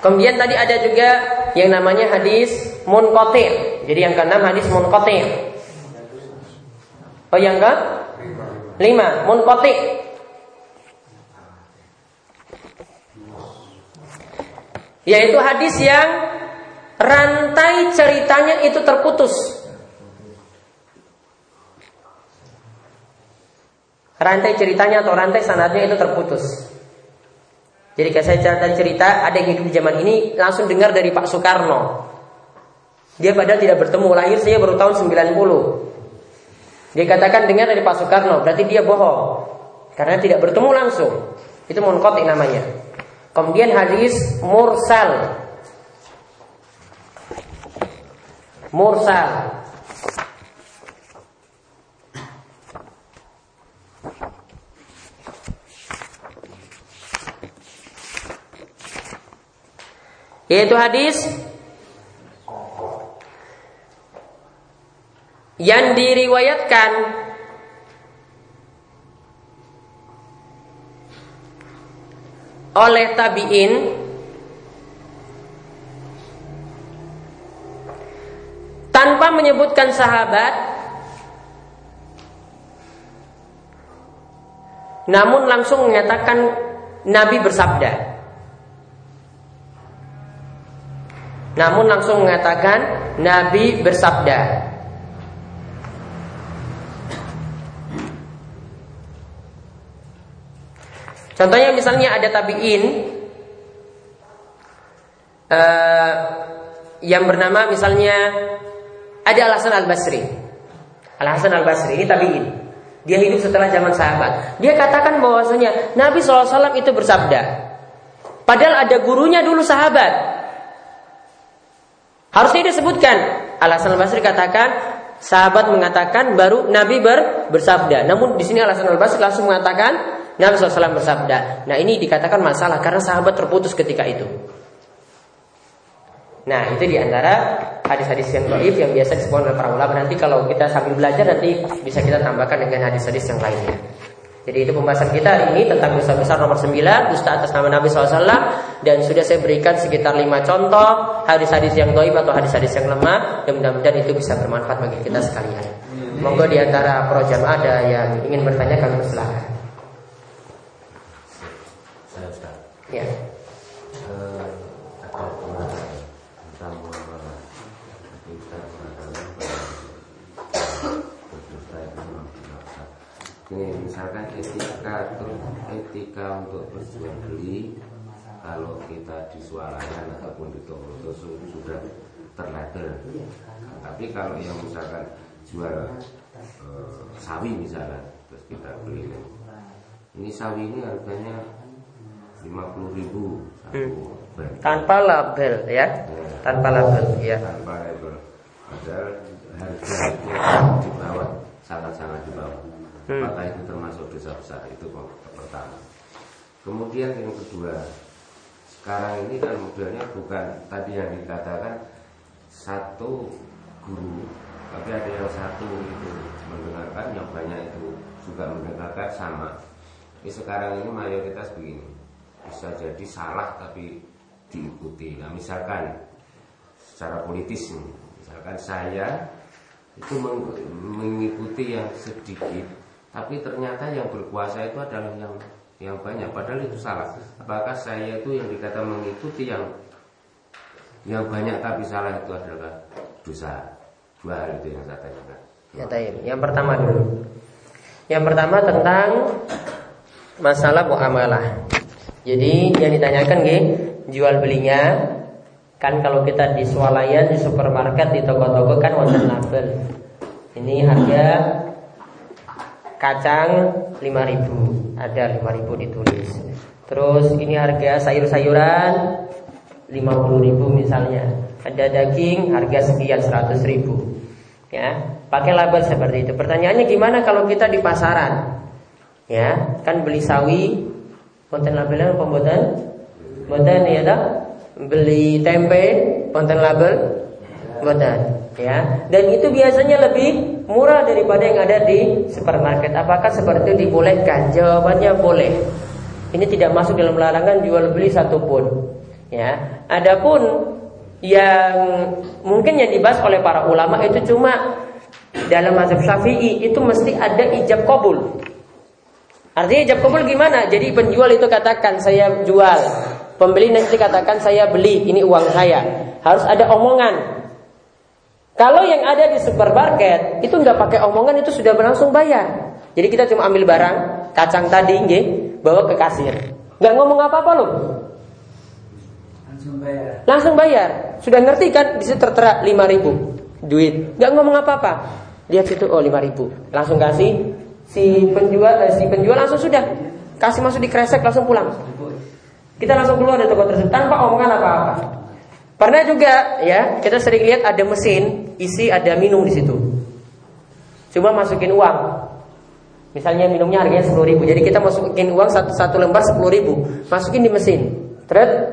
Kemudian tadi ada juga yang namanya hadis munqati. Jadi yang keenam hadis munqati. Oh yang ke? Lima, munqati. Yaitu hadis yang rantai ceritanya itu terputus. Rantai ceritanya atau rantai sanadnya itu terputus. Jadi kayak saya cerita cerita ada yang hidup di zaman ini langsung dengar dari Pak Soekarno. Dia padahal tidak bertemu, lahir saya baru tahun 90. Dia katakan dengar dari Pak Soekarno, berarti dia bohong. Karena tidak bertemu langsung. Itu munqati namanya. Kemudian hadis mursal. Mursal. Yaitu hadis yang diriwayatkan oleh tabi'in. Tanpa menyebutkan sahabat. Namun langsung menyatakan Nabi bersabda. Namun langsung mengatakan Nabi bersabda Contohnya misalnya ada tabiin uh, yang bernama misalnya ada Al Hasan Al Basri. Al Hasan Al Basri ini tabiin. Dia hidup setelah zaman sahabat. Dia katakan bahwasanya Nabi SAW itu bersabda. Padahal ada gurunya dulu sahabat. Harusnya disebutkan. Al Hasan Al Basri katakan sahabat mengatakan baru Nabi ber, bersabda. Namun di sini Al Hasan Al Basri langsung mengatakan Nabi SAW bersabda. Nah ini dikatakan masalah karena sahabat terputus ketika itu. Nah itu di antara hadis-hadis yang baik yang biasa disebut oleh para ulama. Nanti kalau kita sambil belajar nanti bisa kita tambahkan dengan hadis-hadis yang lainnya. Jadi itu pembahasan kita hari ini tentang dosa besar nomor 9 Dusta atas nama Nabi SAW Dan sudah saya berikan sekitar 5 contoh Hadis-hadis yang doib atau hadis-hadis yang lemah Dan mudah-mudahan itu bisa bermanfaat bagi kita sekalian Monggo di antara pro jamaah ada yang ingin bertanya kami persilahkan Ya. Ini misalkan etika atau etika untuk berjual beli kalau kita di sualayan ataupun di toko itu sudah terlabel. Tapi kalau yang misalkan jual e, sawi misalnya terus kita beli ini sawi ini harganya 50 ribu hmm. tanpa label ya, ya. tanpa label ya. Tanpa label. Padahal harga di bawah sangat-sangat di bawah. Hmm. maka itu termasuk dosa besar itu pertama. Kemudian yang kedua sekarang ini kan modelnya bukan tadi yang dikatakan satu guru tapi ada yang satu itu mendengarkan yang banyak itu juga mendengarkan sama. Ini sekarang ini mayoritas begini bisa jadi salah tapi diikuti. Nah, misalkan secara politis misalkan saya itu mengikuti yang sedikit tapi ternyata yang berkuasa itu adalah yang yang banyak. Padahal itu salah. Apakah saya itu yang dikata mengikuti yang yang banyak tapi salah itu adalah dosa? Dua hal itu yang saya tanyakan. Ya taib. Yang pertama dulu. Yang pertama tentang masalah muamalah jadi yang ditanyakan gih, jual belinya kan kalau kita di swalayan di supermarket di toko-toko kan wonten label. Ini harga kacang 5000 ada 5000 ditulis. Terus ini harga sayur-sayuran 50000 misalnya. Ada daging harga sekian 100.000 ya pakai label seperti itu. Pertanyaannya gimana kalau kita di pasaran? Ya kan beli sawi konten labelnya pembuatan buatan ya tak beli tempe konten label? Buatan ya dan itu biasanya lebih murah daripada yang ada di supermarket. Apakah seperti itu dibolehkan? Jawabannya boleh. Ini tidak masuk dalam larangan jual beli satupun ya. Adapun yang mungkin yang dibahas oleh para ulama itu cuma dalam mazhab syafi'i itu mesti ada ijab kabul artinya ijab kabul gimana jadi penjual itu katakan saya jual pembeli nanti katakan saya beli ini uang saya harus ada omongan kalau yang ada di supermarket itu nggak pakai omongan itu sudah berlangsung bayar. Jadi kita cuma ambil barang kacang tadi, nge, bawa ke kasir. Nggak ngomong apa-apa loh. Langsung bayar. Langsung bayar. Sudah ngerti kan? Di situ tertera 5 ribu duit. Nggak ngomong apa-apa. Lihat situ oh 5 ribu. Langsung kasih si penjual eh, si penjual langsung sudah kasih masuk di kresek langsung pulang. Kita langsung keluar dari toko tersebut tanpa omongan apa-apa. Pernah juga ya kita sering lihat ada mesin isi ada minum di situ. Coba masukin uang. Misalnya minumnya harganya sepuluh ribu, jadi kita masukin uang satu satu lembar sepuluh ribu, masukin di mesin. Terus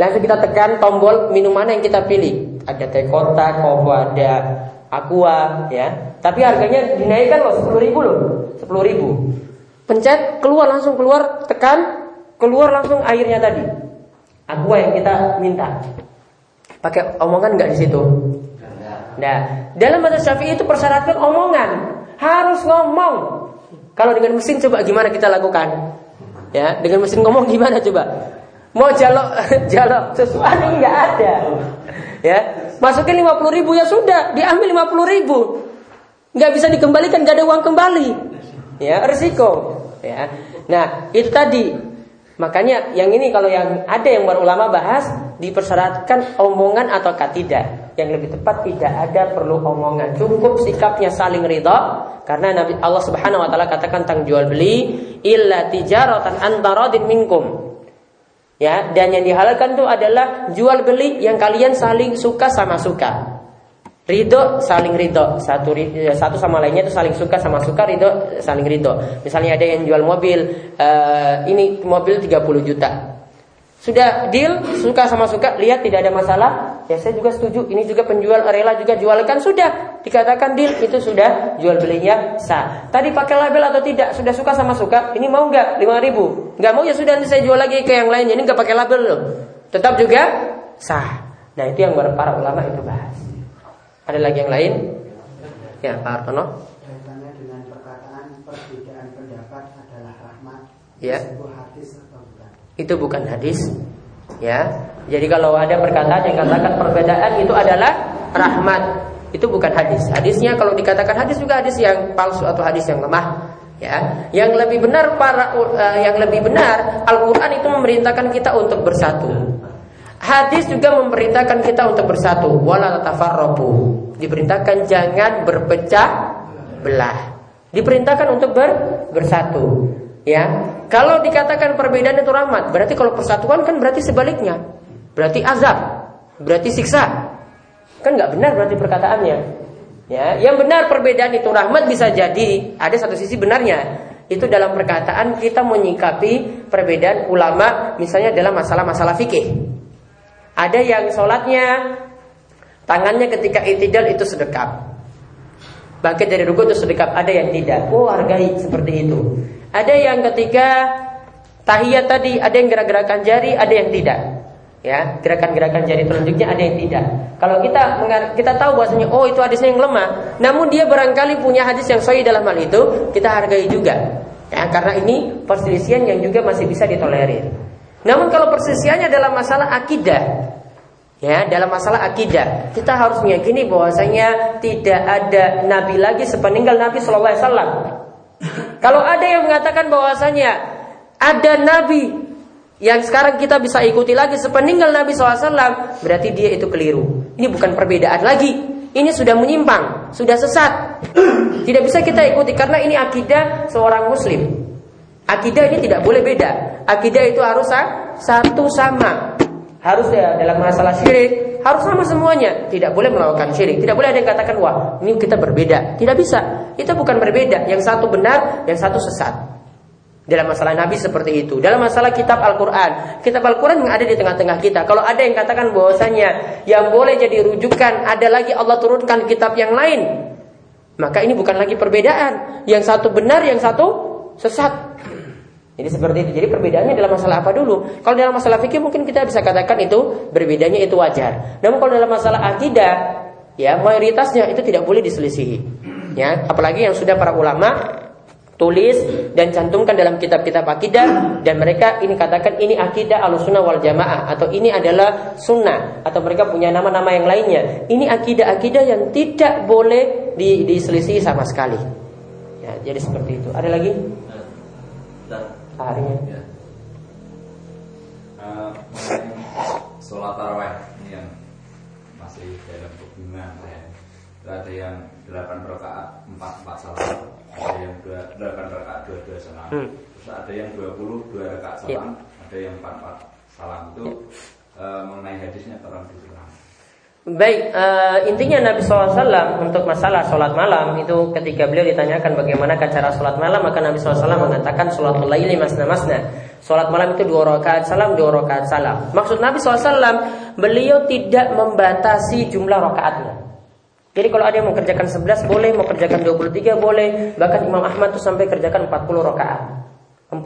langsung kita tekan tombol minum mana yang kita pilih. Ada teh kota, kopo, ada aqua, ya. Tapi harganya dinaikkan loh sepuluh ribu loh, sepuluh ribu. Pencet keluar langsung keluar, tekan keluar langsung airnya tadi. Aqua yang kita minta. Pakai omongan nggak di situ? Nah, dalam bahasa Syafi'i itu persyaratkan omongan, harus ngomong. Kalau dengan mesin coba gimana kita lakukan? Ya, dengan mesin ngomong gimana coba? Mau jalok jalok sesuatu nggak ada. Ya, masukin 50 ribu ya sudah, diambil 50 ribu. Nggak bisa dikembalikan, nggak ada uang kembali. Ya, risiko. Ya. Nah, itu tadi Makanya yang ini kalau yang ada yang ulama bahas dipersyaratkan omongan atau tidak. Yang lebih tepat tidak ada perlu omongan. Cukup sikapnya saling ridha karena Nabi Allah Subhanahu wa taala katakan tentang jual beli illa tijaratan antaradin minkum. Ya, dan yang dihalalkan itu adalah jual beli yang kalian saling suka sama suka. Ridho saling ridho satu ya, satu sama lainnya itu saling suka sama suka ridho saling ridho. Misalnya ada yang jual mobil uh, ini mobil 30 juta. Sudah deal suka sama suka lihat tidak ada masalah ya saya juga setuju ini juga penjual rela juga jualkan sudah dikatakan deal itu sudah jual belinya sah. Tadi pakai label atau tidak sudah suka sama suka ini mau nggak lima ribu nggak mau ya sudah nanti saya jual lagi ke yang lain ini nggak pakai label loh tetap juga sah. Nah itu yang para ulama itu bahas. Ada lagi yang lain? Ya, Pak Artono. Dengan perkataan perbedaan pendapat adalah rahmat. Ya. Itu hadis atau bukan? Itu bukan hadis. Ya. Jadi kalau ada perkataan yang katakan perbedaan itu adalah rahmat, itu bukan hadis. Hadisnya kalau dikatakan hadis juga hadis yang palsu atau hadis yang lemah. Ya, yang lebih benar para uh, yang lebih benar Al-Qur'an itu memerintahkan kita untuk bersatu. Hadis juga memerintahkan kita untuk bersatu, wala tatafarraqu. Diperintahkan jangan berpecah belah. Diperintahkan untuk ber, bersatu. Ya. Kalau dikatakan perbedaan itu rahmat, berarti kalau persatuan kan berarti sebaliknya. Berarti azab, berarti siksa. Kan nggak benar berarti perkataannya. Ya, yang benar perbedaan itu rahmat bisa jadi ada satu sisi benarnya. Itu dalam perkataan kita menyikapi perbedaan ulama misalnya dalam masalah-masalah fikih. Ada yang sholatnya tangannya ketika itidal itu sedekap. Bangkit dari ruku itu sedekap. Ada yang tidak. Oh hargai seperti itu. Ada yang ketika tahiyat tadi ada yang gerak-gerakan jari, ada yang tidak. Ya, gerakan-gerakan jari telunjuknya ada yang tidak. Kalau kita kita tahu bahwasanya oh itu hadisnya yang lemah, namun dia barangkali punya hadis yang sahih dalam hal itu, kita hargai juga. Ya, karena ini perselisihan yang juga masih bisa ditolerir. Namun kalau perselisihannya dalam masalah akidah, ya dalam masalah akidah, kita harus meyakini bahwasanya tidak ada nabi lagi sepeninggal Nabi Shallallahu Alaihi Wasallam. Kalau ada yang mengatakan bahwasanya ada nabi yang sekarang kita bisa ikuti lagi sepeninggal Nabi SAW berarti dia itu keliru. Ini bukan perbedaan lagi. Ini sudah menyimpang, sudah sesat. Tidak bisa kita ikuti karena ini akidah seorang muslim. Akidah ini tidak boleh beda. Akidah itu harus satu sama. Harus ya dalam masalah syirik harus sama semuanya. Tidak boleh melakukan syirik. Tidak boleh ada yang katakan wah ini kita berbeda. Tidak bisa. Itu bukan berbeda. Yang satu benar, yang satu sesat. Dalam masalah Nabi seperti itu. Dalam masalah kitab Al-Quran. Kitab Al-Quran yang ada di tengah-tengah kita. Kalau ada yang katakan bahwasanya yang boleh jadi rujukan ada lagi Allah turunkan kitab yang lain. Maka ini bukan lagi perbedaan. Yang satu benar, yang satu sesat. Jadi seperti itu. Jadi perbedaannya dalam masalah apa dulu? Kalau dalam masalah fikih mungkin kita bisa katakan itu berbedanya itu wajar. Namun kalau dalam masalah akidah, ya mayoritasnya itu tidak boleh diselisihi. Ya, apalagi yang sudah para ulama tulis dan cantumkan dalam kitab-kitab akidah dan mereka ini katakan ini akidah alusunnah wal jamaah atau ini adalah sunnah atau mereka punya nama-nama yang lainnya ini akidah-akidah yang tidak boleh di, diselisih sama sekali ya jadi seperti itu ada lagi harinya ya. uh, sholat taraweh ini yang masih dalam hubungan ya. ada yang 8 rakaat 4 4 salam ada yang dua, delapan rakaat dua dua salam hmm. terus ada yang dua puluh dua rakaat salam ya. ada yang empat empat salam itu ya. uh, mengenai hadisnya tolong diulang Baik, uh, intinya Nabi SAW untuk masalah sholat malam itu ketika beliau ditanyakan bagaimana cara sholat malam maka Nabi SAW mengatakan sholat laili masna masna. Sholat malam itu dua rakaat salam, dua rakaat salam. Maksud Nabi SAW beliau tidak membatasi jumlah rakaatnya. Jadi kalau ada yang mau kerjakan 11 boleh, mau kerjakan 23 boleh, bahkan Imam Ahmad tuh sampai kerjakan 40 rakaat. 40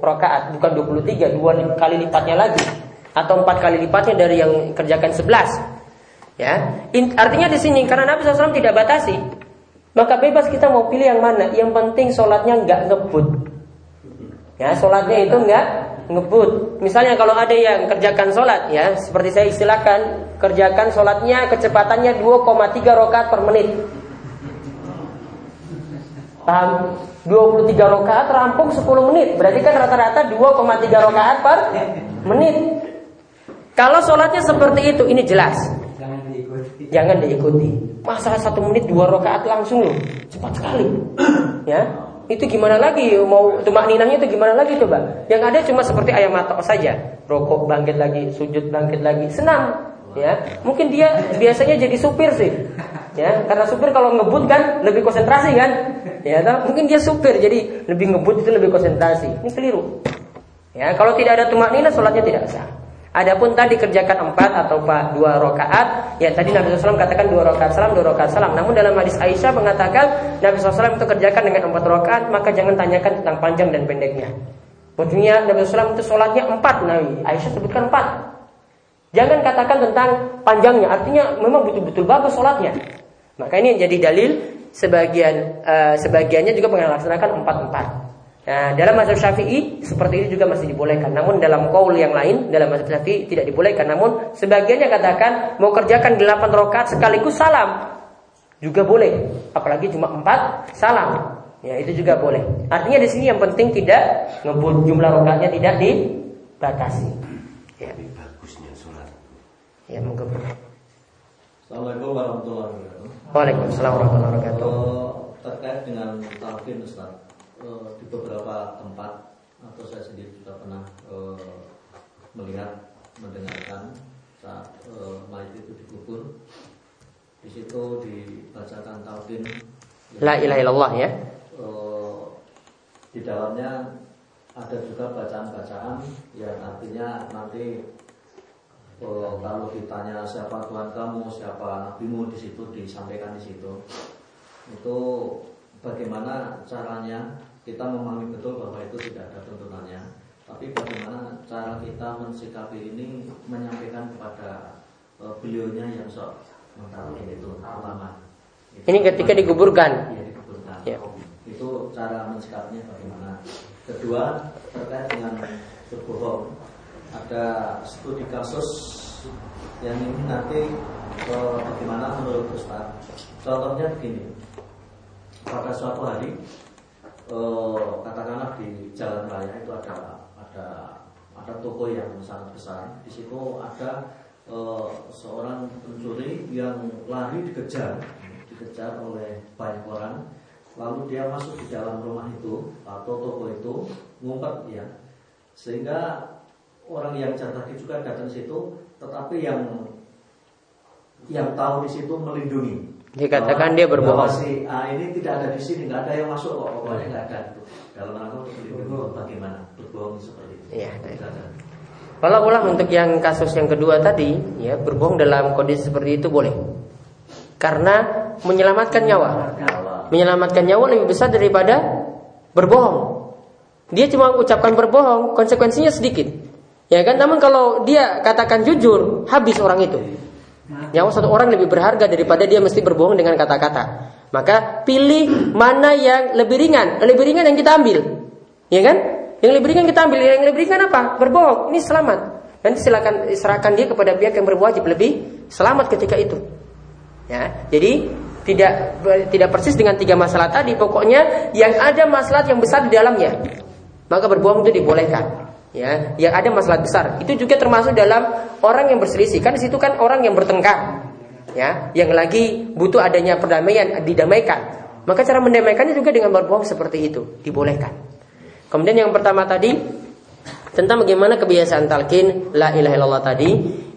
rakaat, bukan 23, dua kali lipatnya lagi atau empat kali lipatnya dari yang kerjakan 11. Ya, artinya di sini karena Nabi SAW tidak batasi, maka bebas kita mau pilih yang mana. Yang penting sholatnya nggak ngebut. Ya, sholatnya itu nggak ngebut. Misalnya kalau ada yang kerjakan sholat ya, seperti saya istilahkan, kerjakan sholatnya kecepatannya 2,3 rokaat per menit. Paham? 23 rokaat rampung 10 menit. Berarti kan rata-rata 2,3 rokaat per menit. Kalau sholatnya seperti itu, ini jelas. Jangan diikuti. Jangan diikuti. Masa satu menit dua rokaat langsung loh, cepat sekali. Ya, itu gimana lagi? Mau tumak ninahnya itu gimana lagi coba? Yang ada cuma seperti ayam matok saja. Rokok bangkit lagi sujud bangkit lagi senang ya. Mungkin dia biasanya jadi supir sih. Ya. Karena supir kalau ngebut kan lebih konsentrasi kan? Ya toh? mungkin dia supir jadi lebih ngebut itu lebih konsentrasi. Ini keliru. Ya kalau tidak ada tumak nina sholatnya tidak sah Adapun tadi kerjakan empat atau dua rakaat, ya tadi Nabi SAW katakan dua rakaat salam, dua rakaat salam. Namun dalam hadis Aisyah mengatakan Nabi SAW itu kerjakan dengan empat rakaat, maka jangan tanyakan tentang panjang dan pendeknya. Maksudnya Nabi SAW itu sholatnya empat, Nabi Aisyah sebutkan empat. Jangan katakan tentang panjangnya, artinya memang betul-betul bagus sholatnya. Maka ini yang jadi dalil sebagian uh, sebagiannya juga melaksanakan empat empat. Nah, dalam mazhab Syafi'i seperti ini juga masih dibolehkan. Namun dalam kaul yang lain dalam mazhab Syafi'i tidak dibolehkan. Namun sebagiannya katakan mau kerjakan 8 rakaat sekaligus salam juga boleh. Apalagi cuma 4 salam. Ya, itu juga boleh. Artinya di sini yang penting tidak ngebut jumlah rakaatnya tidak dibatasi. Ya. Bagusnya sholat. Ya, moga Assalamualaikum warahmatullahi wabarakatuh. Waalaikumsalam warahmatullahi wabarakatuh. Uh, terkait dengan talqin Ustaz uh, di beberapa tempat atau saya sendiri juga pernah uh, melihat mendengarkan saat uh, mayat itu dikubur. Di situ dibacakan talqin La ilaha illallah ya. Uh, di dalamnya ada juga bacaan-bacaan yang artinya nanti uh, kalau ditanya siapa Tuhan kamu, siapa nabimu di situ disampaikan di situ. Itu bagaimana caranya kita memahami betul bahwa itu tidak ada tuntunannya tapi bagaimana cara kita mensikapi ini menyampaikan kepada uh, beliaunya yang sok mentalkin itu ulama. Ini ketika dikuburkan. Iya dikuburkan. Ya. Itu cara mensikapinya bagaimana. Kedua terkait dengan berbohong. Ada studi kasus yang ini nanti uh, bagaimana menurut Ustaz. Contohnya begini. Pada suatu hari uh, katakanlah di jalan raya itu ada ada ada toko yang sangat besar. Di situ ada uh, seorang pencuri yang lari dikejar, dikejar oleh banyak orang. Lalu dia masuk di dalam rumah itu atau toko itu ngumpet ya, sehingga orang yang jatah juga datang situ, tetapi yang yang tahu di situ melindungi. Dikatakan dia berbohong. Si A ini tidak ada di sini, nggak ada yang masuk kok, pokoknya nggak ada. Dalam rangka untuk melindungi bagaimana berbohong seperti itu. Iya. Kalau ulang untuk yang kasus yang kedua tadi, ya berbohong dalam kondisi seperti itu boleh, karena menyelamatkan nyawa. Menyelamatkan nyawa lebih besar daripada berbohong. Dia cuma ucapkan berbohong, konsekuensinya sedikit. Ya kan? Namun kalau dia katakan jujur, habis orang itu. Nyawa satu orang lebih berharga daripada dia mesti berbohong dengan kata-kata. Maka pilih mana yang lebih ringan. Lebih ringan yang kita ambil. Ya kan? Yang lebih ringan kita ambil. Yang lebih ringan apa? Berbohong. Ini selamat. Nanti silakan serahkan dia kepada pihak yang berwajib lebih selamat ketika itu. Ya, jadi tidak tidak persis dengan tiga masalah tadi. Pokoknya yang ada masalah yang besar di dalamnya, maka berbohong itu dibolehkan. Ya, yang ada masalah besar. Itu juga termasuk dalam orang yang berselisih. Kan situ kan orang yang bertengkar. Ya, yang lagi butuh adanya perdamaian, didamaikan. Maka cara mendamaikannya juga dengan berbohong seperti itu, dibolehkan. Kemudian yang pertama tadi tentang bagaimana kebiasaan talqin la ilaha illallah tadi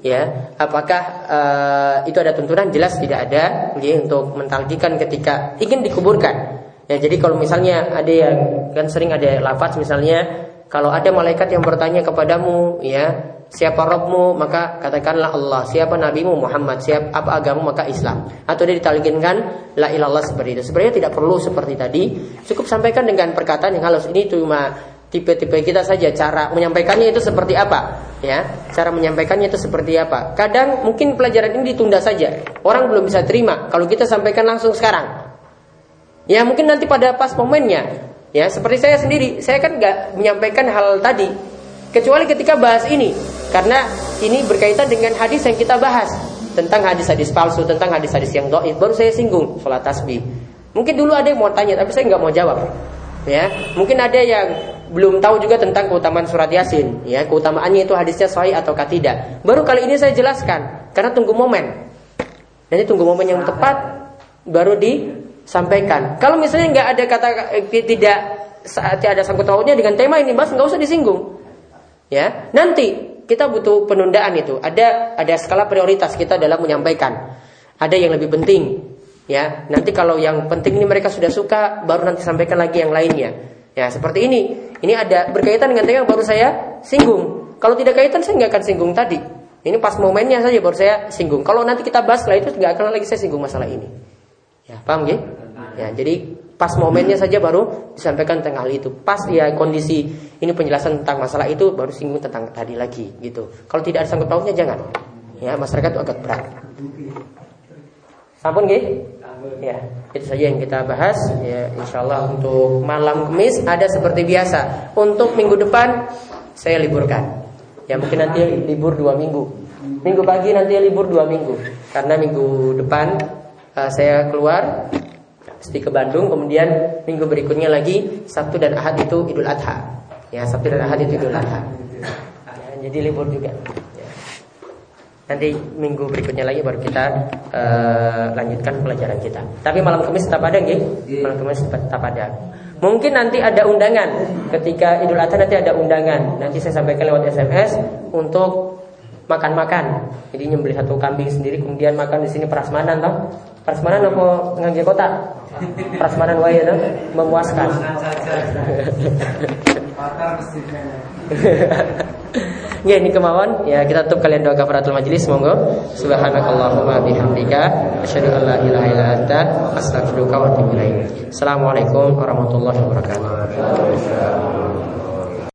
ya apakah uh, itu ada tuntunan jelas tidak ada ya, untuk mentalkikan ketika ingin dikuburkan ya jadi kalau misalnya ada yang kan sering ada lafaz misalnya kalau ada malaikat yang bertanya kepadamu, ya, siapa Robmu, maka katakanlah Allah. Siapa Nabimu Muhammad, siapa apa agamamu maka Islam. Atau dia ditalkinkan la ilallah seperti itu. Sebenarnya tidak perlu seperti tadi. Cukup sampaikan dengan perkataan yang halus. Ini cuma tipe-tipe kita saja cara menyampaikannya itu seperti apa ya cara menyampaikannya itu seperti apa kadang mungkin pelajaran ini ditunda saja orang belum bisa terima kalau kita sampaikan langsung sekarang ya mungkin nanti pada pas momennya Ya, seperti saya sendiri, saya kan nggak menyampaikan hal tadi kecuali ketika bahas ini karena ini berkaitan dengan hadis yang kita bahas tentang hadis-hadis palsu, tentang hadis-hadis yang doib. Baru saya singgung sholat tasbih. Mungkin dulu ada yang mau tanya, tapi saya nggak mau jawab. Ya, mungkin ada yang belum tahu juga tentang keutamaan surat yasin. Ya, keutamaannya itu hadisnya sahih atau tidak. Baru kali ini saya jelaskan karena tunggu momen. Nanti tunggu momen yang tepat baru di sampaikan. Kalau misalnya nggak ada kata eh, tidak saat ada sangkut pautnya dengan tema ini, mas nggak usah disinggung. Ya, nanti kita butuh penundaan itu. Ada ada skala prioritas kita dalam menyampaikan. Ada yang lebih penting. Ya, nanti kalau yang penting ini mereka sudah suka, baru nanti sampaikan lagi yang lainnya. Ya, seperti ini. Ini ada berkaitan dengan tema yang baru saya singgung. Kalau tidak kaitan saya nggak akan singgung tadi. Ini pas momennya saja baru saya singgung. Kalau nanti kita bahas setelah itu nggak akan lagi saya singgung masalah ini. Ya, paham ya? Ya, jadi pas momennya saja baru disampaikan tentang hal itu. Pas ya kondisi ini penjelasan tentang masalah itu baru singgung tentang tadi lagi gitu. Kalau tidak ada sangkut pautnya jangan. Ya, masyarakat itu agak berat. Sampun nggih? Ya, itu saja yang kita bahas. Ya, insya Allah untuk malam Kamis ada seperti biasa. Untuk minggu depan saya liburkan. Ya mungkin nanti libur dua minggu. Minggu pagi nanti libur dua minggu. Karena minggu depan uh, saya keluar di ke Bandung kemudian minggu berikutnya lagi Sabtu dan Ahad itu Idul Adha. Ya Sabtu dan Ahad itu Idul Adha. Ya, jadi libur juga. Ya. nanti minggu berikutnya lagi baru kita uh, lanjutkan pelajaran kita. Tapi malam Kamis tetap ada nggih? Malam Kamis tetap ada. Mungkin nanti ada undangan. Ketika Idul Adha nanti ada undangan. Nanti saya sampaikan lewat SMS untuk makan-makan. Jadi nyembelih satu kambing sendiri kemudian makan di sini prasmanan toh prasmanan apa ngangge kota prasmanan wae no? memuaskan Ya ini kemauan ya kita tutup kalian doa kafaratul majelis monggo subhanakallahumma bihamdika asyhadu an la ilaha illa anta astaghfiruka wa atubu ilaik. Assalamualaikum warahmatullahi wabarakatuh.